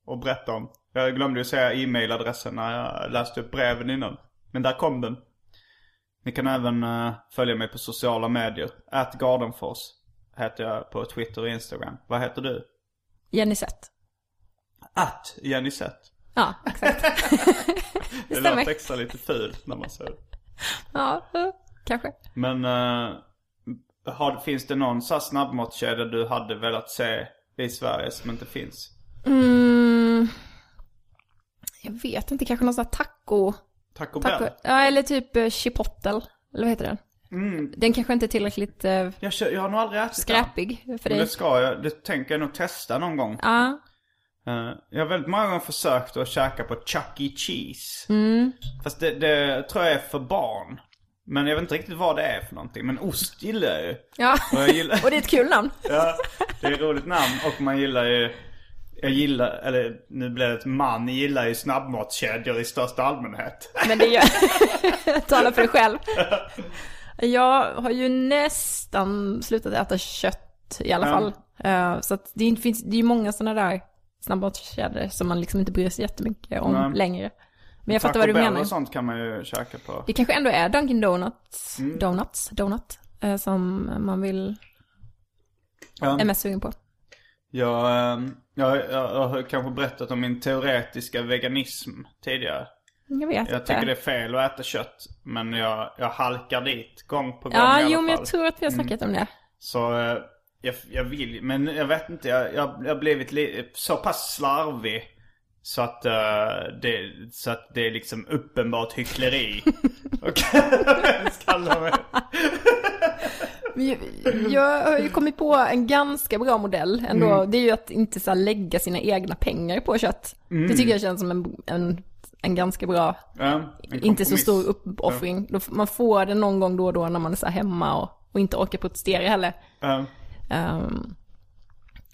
Speaker 2: och berätta om. Jag glömde ju säga e-mailadressen när jag läste upp breven innan. Men där kom den. Ni kan även eh, följa mig på sociala medier. At Gardenfors heter jag på Twitter och Instagram. Vad heter du?
Speaker 3: Jenny Sett.
Speaker 2: Att Jenny Sett.
Speaker 3: Ja, exakt. *laughs*
Speaker 2: Det
Speaker 3: stämmer.
Speaker 2: låter extra lite fult när man säger det.
Speaker 3: ja, eh, kanske.
Speaker 2: Men eh, har, finns det någon så snabbmatskedja du hade velat se i Sverige som inte finns?
Speaker 3: Mm, jag vet inte, kanske någon sån här taco...
Speaker 2: Taco,
Speaker 3: taco
Speaker 2: Bell?
Speaker 3: ja, eller typ eh, chipotle. Eller vad heter den?
Speaker 2: Mm,
Speaker 3: Den kanske inte är tillräckligt eh,
Speaker 2: jag, kö- jag har nog aldrig ätit
Speaker 3: skräpig för
Speaker 2: den.
Speaker 3: dig.
Speaker 2: Men det ska jag, det tänker jag nog testa någon gång.
Speaker 3: Ja,
Speaker 2: jag har väldigt många gånger försökt att käka på Chuck E. Cheese.
Speaker 3: Mm.
Speaker 2: Fast det, det tror jag är för barn. Men jag vet inte riktigt vad det är för någonting. Men ost gillar jag ju.
Speaker 3: ja.
Speaker 2: Och jag gillar... *laughs*
Speaker 3: och det är ett kul namn.
Speaker 2: Ja, det är ett roligt namn och man gillar ju Jag gillar, eller nu blir det ett man, gillar ju snabbmatskedjor i största allmänhet.
Speaker 3: Men det gör... *laughs* Tala för dig själv. Jag har ju nästan slutat äta kött i alla fall. Eh, Så att det finns, det är ju många sådana där snabbmatskedjor som man liksom inte bryr sig jättemycket om
Speaker 2: Nej.
Speaker 3: längre. Men jag fattar
Speaker 2: Taco
Speaker 3: vad du
Speaker 2: Bell
Speaker 3: menar.
Speaker 2: och sånt kan man ju käka på.
Speaker 3: Det kanske ändå är Dunkin Donuts,
Speaker 2: Mm.
Speaker 3: Donuts, Donut, eh, som man vill,
Speaker 2: Ja.
Speaker 3: är mest sugen på.
Speaker 2: Jag, ehm, jag, jag, har kanske berättat om min teoretiska veganism tidigare.
Speaker 3: Jag vet
Speaker 2: Jag tycker det är fel att äta kött, men jag, jag halkar dit gång på gång
Speaker 3: Ja,
Speaker 2: i alla
Speaker 3: jo men
Speaker 2: fall.
Speaker 3: jag tror att vi har snackat om det.
Speaker 2: Så eh, jag, jag vill, men jag vet inte, jag, jag, jag har blivit li, så pass slarvig så att, eh, det, så att det är liksom uppenbart hyckleri. *laughs* Och *laughs* kalla mig.
Speaker 3: Jag- har ju kommit på en ganska bra modell ändå.
Speaker 2: Mm.
Speaker 3: Det är ju att inte så lägga sina egna pengar på kött.
Speaker 2: Mm.
Speaker 3: Det tycker jag känns som en, en, en ganska bra,
Speaker 2: Ja, en
Speaker 3: inte så stor uppoffring. F- Man får det någon gång då och då när man är så här hemma och, och inte orkar protestera heller.
Speaker 2: Ja.
Speaker 3: Ehm,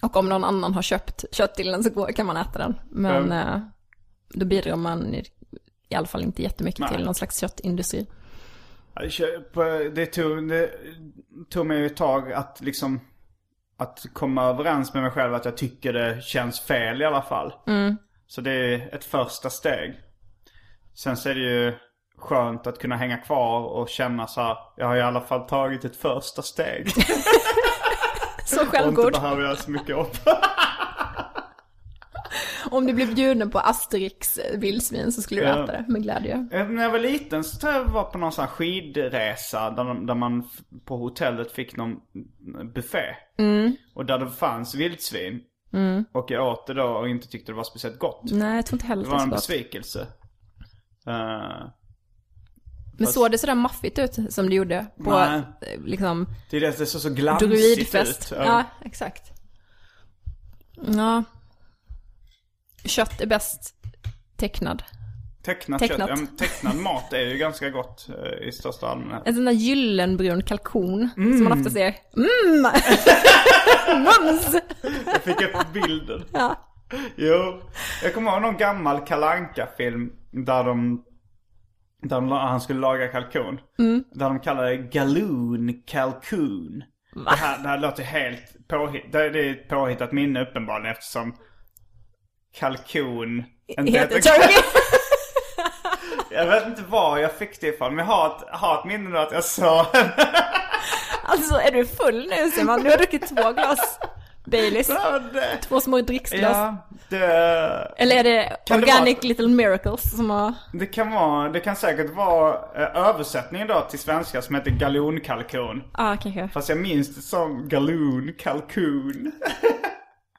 Speaker 3: och om någon annan har köpt kött till en så går, kan man äta den. Men
Speaker 2: Ja.
Speaker 3: eh, då bidrar man i, i alla fall inte jättemycket
Speaker 2: Nej.
Speaker 3: till någon slags köttindustri.
Speaker 2: Det tog, det tog mig ett tag att liksom att komma överens med mig själv att jag tycker det känns fel i alla fall. Så det är ett första steg. Sen så är det ju skönt att kunna hänga kvar och känna så här, jag har i alla fall tagit ett första steg. *laughs*
Speaker 3: Så
Speaker 2: och inte
Speaker 3: självgod.
Speaker 2: behöver göra så mycket upp. *laughs*
Speaker 3: Om du blev bjuden på Asterix vildsvin så skulle du äta det med glädje.
Speaker 2: Eh, När jag var liten så tror jag jag var på någon sån här skidresa där, där man på hotellet fick någon buffé. Och där det fanns vildsvin. Och jag åt det då och inte tyckte det var speciellt gott.
Speaker 3: Nej, jag tror inte heller
Speaker 2: Det var en besvikelse. Eh,
Speaker 3: Men såg det sådär maffigt ut som det gjorde på
Speaker 2: Nej.
Speaker 3: eh, liksom
Speaker 2: det är det, det såg så glansigt
Speaker 3: druidfest?
Speaker 2: ut.
Speaker 3: Ja, exakt. Ja. Kött är bäst tecknad.
Speaker 2: Tecknat,
Speaker 3: Tecknat.
Speaker 2: kött. Ja, tecknad mat är ju ganska gott eh, i största allmänhet.
Speaker 3: En sån där gyllenbrun kalkon som man ofta ser. Mm! *laughs* Mums!
Speaker 2: Jag fick upp bilden.
Speaker 3: Ja.
Speaker 2: Jo, jag kommer ihåg någon gammal kalanka film där de, där de, han skulle laga kalkon.
Speaker 3: Mm.
Speaker 2: Där de kallade det Galoon Calcoon. Det här, det här låter helt påhitt, det, det är ett påhittat minne uppenbarligen eftersom kalkon inte
Speaker 3: Heter turkey. *laughs* *laughs*
Speaker 2: Jag vet inte var jag fick det ifrån men jag har ett, har ett minne att jag sa *laughs*
Speaker 3: Alltså är du full nu Simon? Du har druckit två glas Baileys. Två små dricksglas.
Speaker 2: Ja, det,
Speaker 3: Eller är det
Speaker 2: Kan det
Speaker 3: Organic
Speaker 2: vara-
Speaker 3: Little Miracles som har...
Speaker 2: det kan vara, det kan säkert vara eh, översättningen då till svenska som heter galonkalkon.
Speaker 3: Ja, kanske.
Speaker 2: Fast jag minns det som galoon kalkon.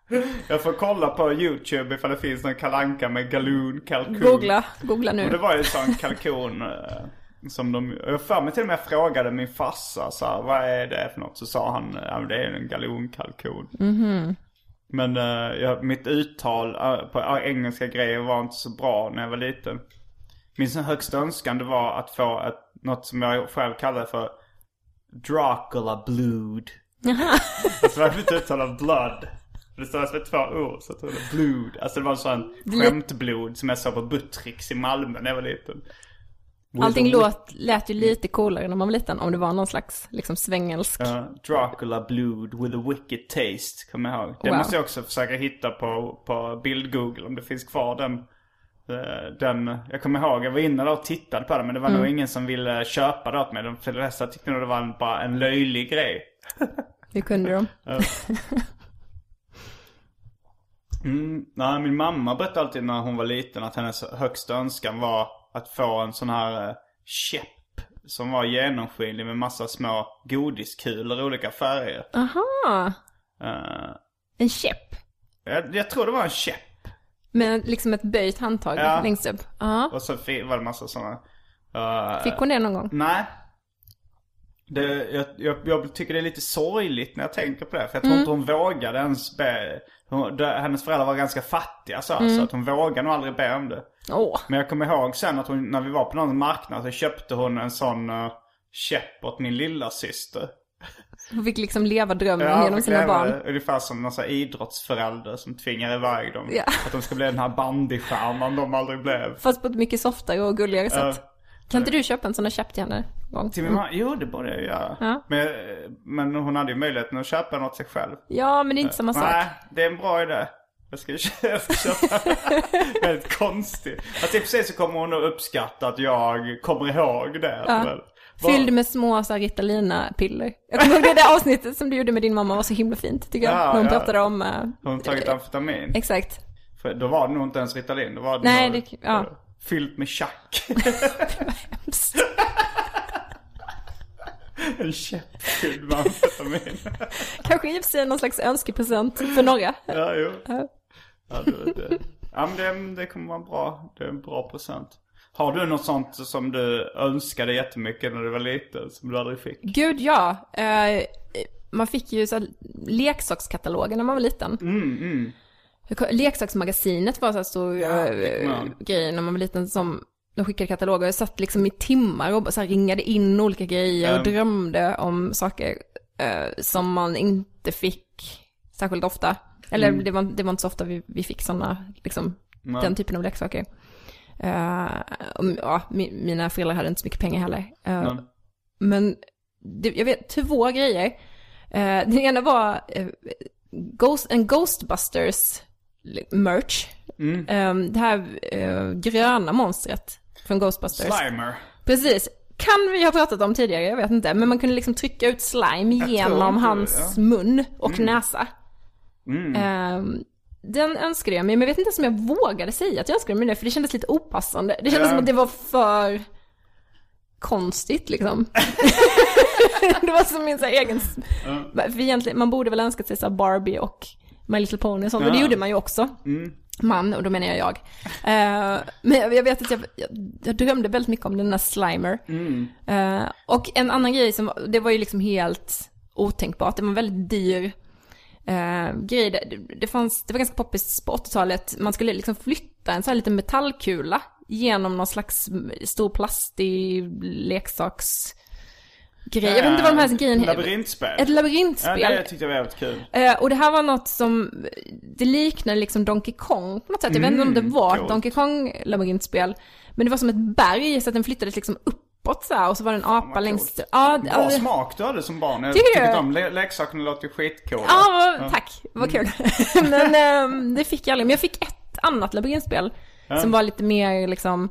Speaker 2: *laughs* jag får kolla på YouTube ifall det finns någon kalanka med galoon kalkon.
Speaker 3: Googla, googla
Speaker 2: Och det
Speaker 3: nu.
Speaker 2: var ju en sån kalkon eh, som de, jag för mig till och med frågade min farsa så här, vad är det för något? Så sa han, ja det är en galonkalkon. Men eh, jag, mitt uttal eh, på engelska grejer var inte så bra när jag var liten. Min högsta önskan det var att få ett, något som jag själv kallar för Dracula blood. alltså det var ett uttal av blood. Det stavas med två ord så jag tror det är blood. Alltså det var en sån skämtblod som jag såg på Buttricks i Malmö när jag var liten.
Speaker 3: Allting låt, lät ju lite coolare när man var liten. Om det var någon slags liksom svängelsk.
Speaker 2: Ja, Dracula Blood with a wicked taste, kommer jag ihåg. Det
Speaker 3: Wow.
Speaker 2: måste jag också försöka hitta på, på bild-google om det finns kvar den. eh, Den, jag kommer ihåg, jag var inne där och tittade på det men det var
Speaker 3: Mm.
Speaker 2: nog ingen som ville köpa det åt mig. De flesta tyckte nog det var en, bara en löjlig grej. *laughs*
Speaker 3: Hur kunde de?
Speaker 2: Mm, nej, min mamma berättade alltid när hon var liten att hennes högsta önskan var att få en sån här eh, käpp. Som var genomskinlig med massa små godiskulor i olika färger.
Speaker 3: Aha!
Speaker 2: Eh,
Speaker 3: En käpp.
Speaker 2: jag, jag tror det var en käpp.
Speaker 3: Med liksom ett böjt handtag
Speaker 2: Ja.
Speaker 3: längst upp. Ja.
Speaker 2: Och så fi- var det massa sådana. Uh,
Speaker 3: Fick hon det någon gång?
Speaker 2: Nej. Det, jag, jag, jag tycker det är lite sorgligt när jag tänker på det. För jag tror
Speaker 3: Mm.
Speaker 2: inte hon vågade ens be. Hon, det, hennes föräldrar var ganska fattiga så,
Speaker 3: Mm.
Speaker 2: så att hon vågade nog aldrig be om det.
Speaker 3: Åh.
Speaker 2: Men jag kommer ihåg sen att hon, när vi var på någon marknad så köpte hon en sån uh, käpp åt min lilla syster.
Speaker 3: Hon fick liksom leva drömmen
Speaker 2: Ja,
Speaker 3: genom sina
Speaker 2: leva
Speaker 3: barn.
Speaker 2: Ungefär som någon sån här idrottsförälder som tvingar iväg dem.
Speaker 3: Ja.
Speaker 2: Att de ska bli den här bandystjärnan de aldrig blev.
Speaker 3: Fast på ett mycket softare och gulligare sätt.
Speaker 2: Ja.
Speaker 3: Kan inte du köpa en sån där käpp till henne? Någon?
Speaker 2: Till min mamma? Jo, det borde jag göra.
Speaker 3: Ja.
Speaker 2: Men, men hon hade ju möjligheten att köpa åt sig själv.
Speaker 3: Ja, men det är inte samma sak.
Speaker 2: Nej, det är en bra idé. Jag ska, *laughs* köpa *laughs* Väldigt konstigt. Alltså sig så kommer hon att uppskatta att jag kommer ihåg det.
Speaker 3: Ja.
Speaker 2: Vad-
Speaker 3: Fylld med små så Ritalina-piller. Jag kommer ihåg det där avsnittet som du gjorde med din mamma var så himla fint tycker jag.
Speaker 2: Ja,
Speaker 3: När hon
Speaker 2: ja.
Speaker 3: pratade om... eh,
Speaker 2: Har hon tagit amfetamin?
Speaker 3: exakt.
Speaker 2: För då var det nog inte ens Ritalin. Då var det
Speaker 3: Nej,
Speaker 2: nog,
Speaker 3: det- ja.
Speaker 2: eh, Fyllt med tjack. *laughs*
Speaker 3: Hemskt.
Speaker 2: En käpp fylld med amfetamin.
Speaker 3: Kanske i och för sig någon slags önskepresent för några.
Speaker 2: ja, jo.
Speaker 3: Ja.
Speaker 2: Ja, det, det. ja men det, det kommer vara bra. Det är en bra present. Har du något sånt som du önskade jättemycket när du var liten som du aldrig fick?
Speaker 3: Gud ja. Eh, man fick ju så här leksakskataloger när man var liten.
Speaker 2: Mm,
Speaker 3: kom- Leksaksmagasinet var så här stor
Speaker 2: Ja,
Speaker 3: eh, grej när man var liten som de skickade kataloger. Jag satt liksom i timmar och så ringade in olika grejer och
Speaker 2: Mm.
Speaker 3: drömde om saker eh, som man inte fick särskilt ofta. Eller
Speaker 2: Mm.
Speaker 3: det, var, det var inte så ofta vi, vi fick sådana, liksom, den typen av leksaker. Eh, och, ja, mi, mina föräldrar hade inte så mycket pengar heller.
Speaker 2: Nej.
Speaker 3: men det, jag vet två grejer. Eh, den ena var Ghost, en Ghostbusters merch.
Speaker 2: Mm.
Speaker 3: Eh, det här eh, gröna monstret från Ghostbusters.
Speaker 2: Slimer.
Speaker 3: Precis. Kan vi ha pratat om tidigare, jag vet inte. Men man kunde liksom trycka ut slime
Speaker 2: tror
Speaker 3: genom
Speaker 2: inte det,
Speaker 3: hans
Speaker 2: ja.
Speaker 3: mun och näsa.
Speaker 2: Mm.
Speaker 3: Eh, den önskade jag mig, men jag vet inte ens om jag vågade säga att jag önskade mig det, för det kändes lite opassande. Det kändes
Speaker 2: Ja.
Speaker 3: som att det var för konstigt liksom. *laughs* *laughs* det var som min så här, egen... För egentligen, man borde väl önskat sig så Barbie och My Little Pony och sånt, och det
Speaker 2: Ja.
Speaker 3: gjorde man ju också. Man, och då menar jag jag. Eh, men jag, jag vet att jag, jag, jag drömde väldigt mycket om den där Slimer. Eh, och en annan grej som, det var ju liksom helt otänkbart, det var en väldigt dyr eh, grej. Det, det, fanns, det var ganska poppis på 80-talet, man skulle liksom flytta en sån här liten metallkula genom någon slags stor plastig leksaksgrej. Jag vet inte vad de här grejen heter.
Speaker 2: Labyrintspel.
Speaker 3: Ett labyrintspel.
Speaker 2: Ja, det tyckte jag var väldigt kul.
Speaker 3: Eh, och det här var något som, det liknade liksom Donkey Kong på något sätt. Jag vet inte om det var ett
Speaker 2: coolt.
Speaker 3: Donkey Kong labyrintspel. Men det var som ett berg så att den flyttades liksom uppåt så här, och så var det en apa längst... Ja,
Speaker 2: Bra
Speaker 3: alltså-
Speaker 2: smak du hade som barn. Jag
Speaker 3: Tycker
Speaker 2: tycker
Speaker 3: du?
Speaker 2: om le- leksakerna låter ju skitcoola.
Speaker 3: Ja, tack. Vad kul. *laughs* men ehm, det fick jag aldrig. Men jag fick ett annat labyrintspel. Som var lite mer liksom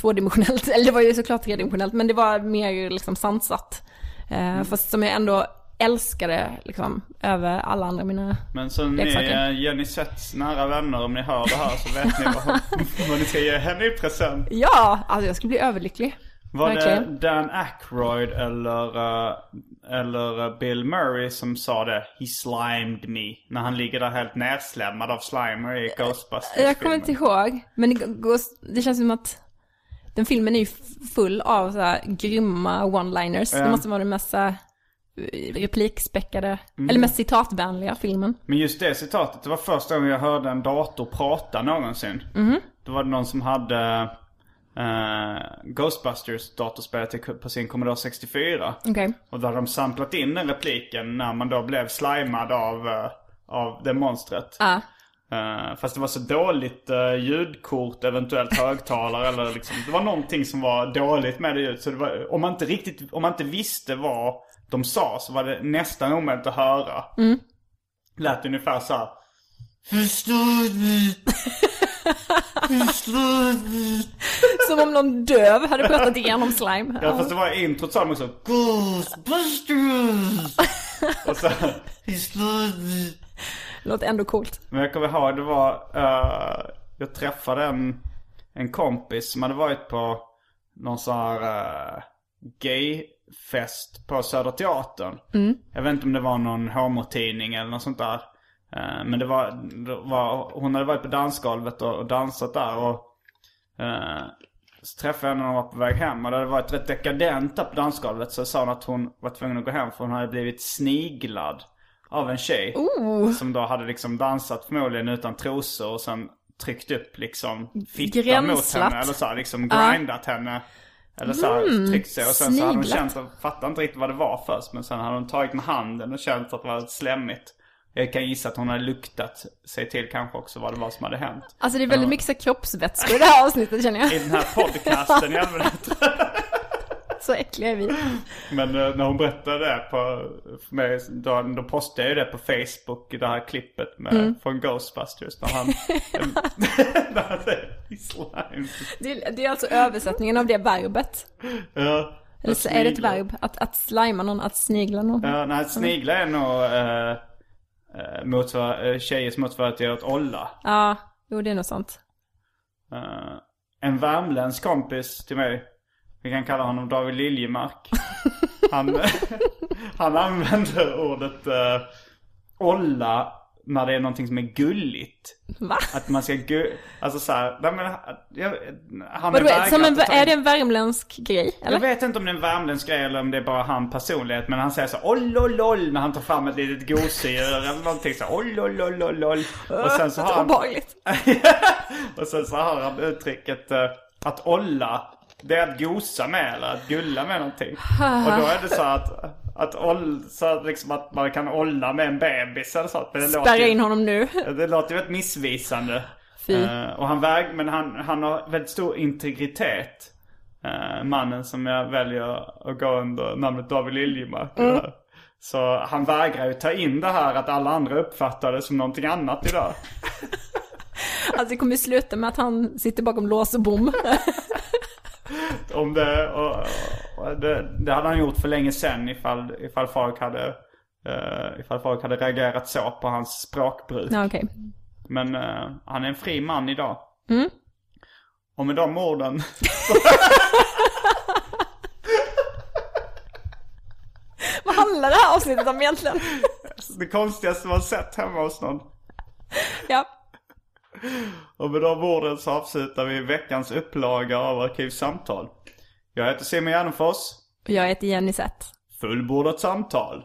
Speaker 3: tvådimensionellt. *laughs* Eller det var ju såklart tredimensionellt. Men det var mer liksom sansat. Eh, Fast som jag ändå älskade liksom över alla andra mina...
Speaker 2: Men så ni,
Speaker 3: Leksaker.
Speaker 2: eh, Jenny Sets nära vänner, om ni hör det här så vet ni vad, *laughs* vad ni ska ge henne i present.
Speaker 3: Ja, alltså jag skulle bli överlycklig.
Speaker 2: Var det
Speaker 3: Verkligen.
Speaker 2: Dan Aykroyd eller, eh, eller eh, Bill Murray som sa det? He slimed me. När han ligger där helt nerslämmad av slimer i Ghostbusters
Speaker 3: Jag kommer inte ihåg. Men det, det känns som att den filmen är ju full av så här grymma one-liners. Det måste vara den mest här, replikspäckade, eller mest citatvänliga filmen.
Speaker 2: Men just det citatet, det var första gången jag hörde en dator prata någonsin. Då var det någon som hade eh, Ghostbusters datorspelet på sin Commodore 64.
Speaker 3: Okej.
Speaker 2: Och då hade de samplat in den repliken när man då blev slimad av, eh, av det monstret.
Speaker 3: Ja.
Speaker 2: Eh, fast det var så dåligt uh, ljudkort, eventuellt högtalare *laughs* eller liksom. Det var någonting som var dåligt med det ljudet. Så det var, om man inte riktigt, om man inte visste vad de sa så var det nästan omöjligt att höra. Mm. Lät ungefär så här. *laughs*
Speaker 3: Som om någon döv hade pratat igenom slime.
Speaker 2: Ja fast det var introt sa de också Ghostbusters! *laughs* Och så?
Speaker 3: Låter ändå coolt.
Speaker 2: Men jag kommer ihåg det var, eh, jag träffade en, en kompis som hade varit på någon sån här uh, gayfest på Södra Teatern. Jag vet inte om det var någon homotidning eller något sånt där. Eh, men det var, det var, hon hade varit på dansgolvet och, och dansat där och eh, så träffade jag henne när hon var på väg hem och det hade varit rätt dekadent där på dansgolvet så sa hon att hon var tvungen att gå hem för hon hade blivit sniglad av en tjej. Som då hade liksom dansat förmodligen utan trosor och sen tryckt upp liksom fittan mot
Speaker 3: Gränslat.
Speaker 2: henne. Eller så här, liksom grindat henne. Eller så här, tryckt sig. Och sen så hade hon
Speaker 3: sniglat.
Speaker 2: känt, och fattade inte riktigt vad det var först. Men sen hade hon tagit med handen och känt att det var slemmigt. Jag kan gissa att hon hade luktat sig till kanske också vad det var som hade hänt.
Speaker 3: Alltså det är väldigt mycket kroppsvätskor i det här avsnittet känner jag.
Speaker 2: I den här podcasten i *laughs* allmänhet.
Speaker 3: Så äckliga är vi.
Speaker 2: Men eh, när hon berättade det på, för mig, då, då postade jag ju det på Facebook, det här klippet med,
Speaker 3: Mm.
Speaker 2: från Ghostbusters. När han, *laughs* när han säger "He slimed."
Speaker 3: Det är, det är alltså översättningen av det verbet.
Speaker 2: Ja.
Speaker 3: Eller så är det ett verb, att, att slima någon, att snigla någon.
Speaker 2: Ja, nej, snigla är nog eh, eh, motsvar, eh, tjejers motsvarighet till att olla.
Speaker 3: Ja, jo det är nog sant.
Speaker 2: Eh, en värmländsk kompis till mig, vi kan kalla honom David Liljemark. han, *laughs* han använder ordet eh, olla när det är någonting som är gulligt.
Speaker 3: Va?
Speaker 2: Att man ska gu... Alltså såhär, nej men jag, han
Speaker 3: Vadå,
Speaker 2: vägrat
Speaker 3: som en,
Speaker 2: ta
Speaker 3: är det en värmländsk grej?
Speaker 2: Jag
Speaker 3: Eller?
Speaker 2: vet inte om det är en värmländsk grej eller om det är bara han personlighet. Men han säger så ollolol när han tar fram ett litet gosedjur eller någonting så ollolololol. Och sen så *laughs* har han...
Speaker 3: Obehagligt. *laughs*
Speaker 2: Och sen så har han uttrycket eh, att olla. Det är att gosa med eller att gulla med någonting. Och då är det så att, att, oll, så liksom att man kan olla med en bebis eller så. Men det låter
Speaker 3: Spärra
Speaker 2: ju-
Speaker 3: in honom nu.
Speaker 2: det låter ju väldigt missvisande. Eh, och han väg, men han, han har väldigt stor integritet. eh, mannen som jag väljer att gå under namnet David Liljemark.
Speaker 3: Mm.
Speaker 2: Så han vägrar ju ta in det här att alla andra uppfattar det som någonting annat idag. *laughs*
Speaker 3: Alltså det kommer sluta med att han sitter bakom lås och bom. *laughs*
Speaker 2: Om det, och, och det, det hade han gjort för länge sedan ifall, ifall, folk hade, eh, ifall folk hade reagerat så på hans språkbruk.
Speaker 3: ja, okej.
Speaker 2: Men eh, han är en fri man idag.
Speaker 3: Mm.
Speaker 2: Och med de orden *laughs*
Speaker 3: Vad handlar det här avsnittet om egentligen?
Speaker 2: Det konstigaste man sett hemma hos någon.
Speaker 3: ja.
Speaker 2: Och med de orden så avslutar vi veckans upplaga av Arkivsamtal. Jag heter Simon Gärdenfors.
Speaker 3: Och jag heter Jenny Sett.
Speaker 2: Fullbordat samtal.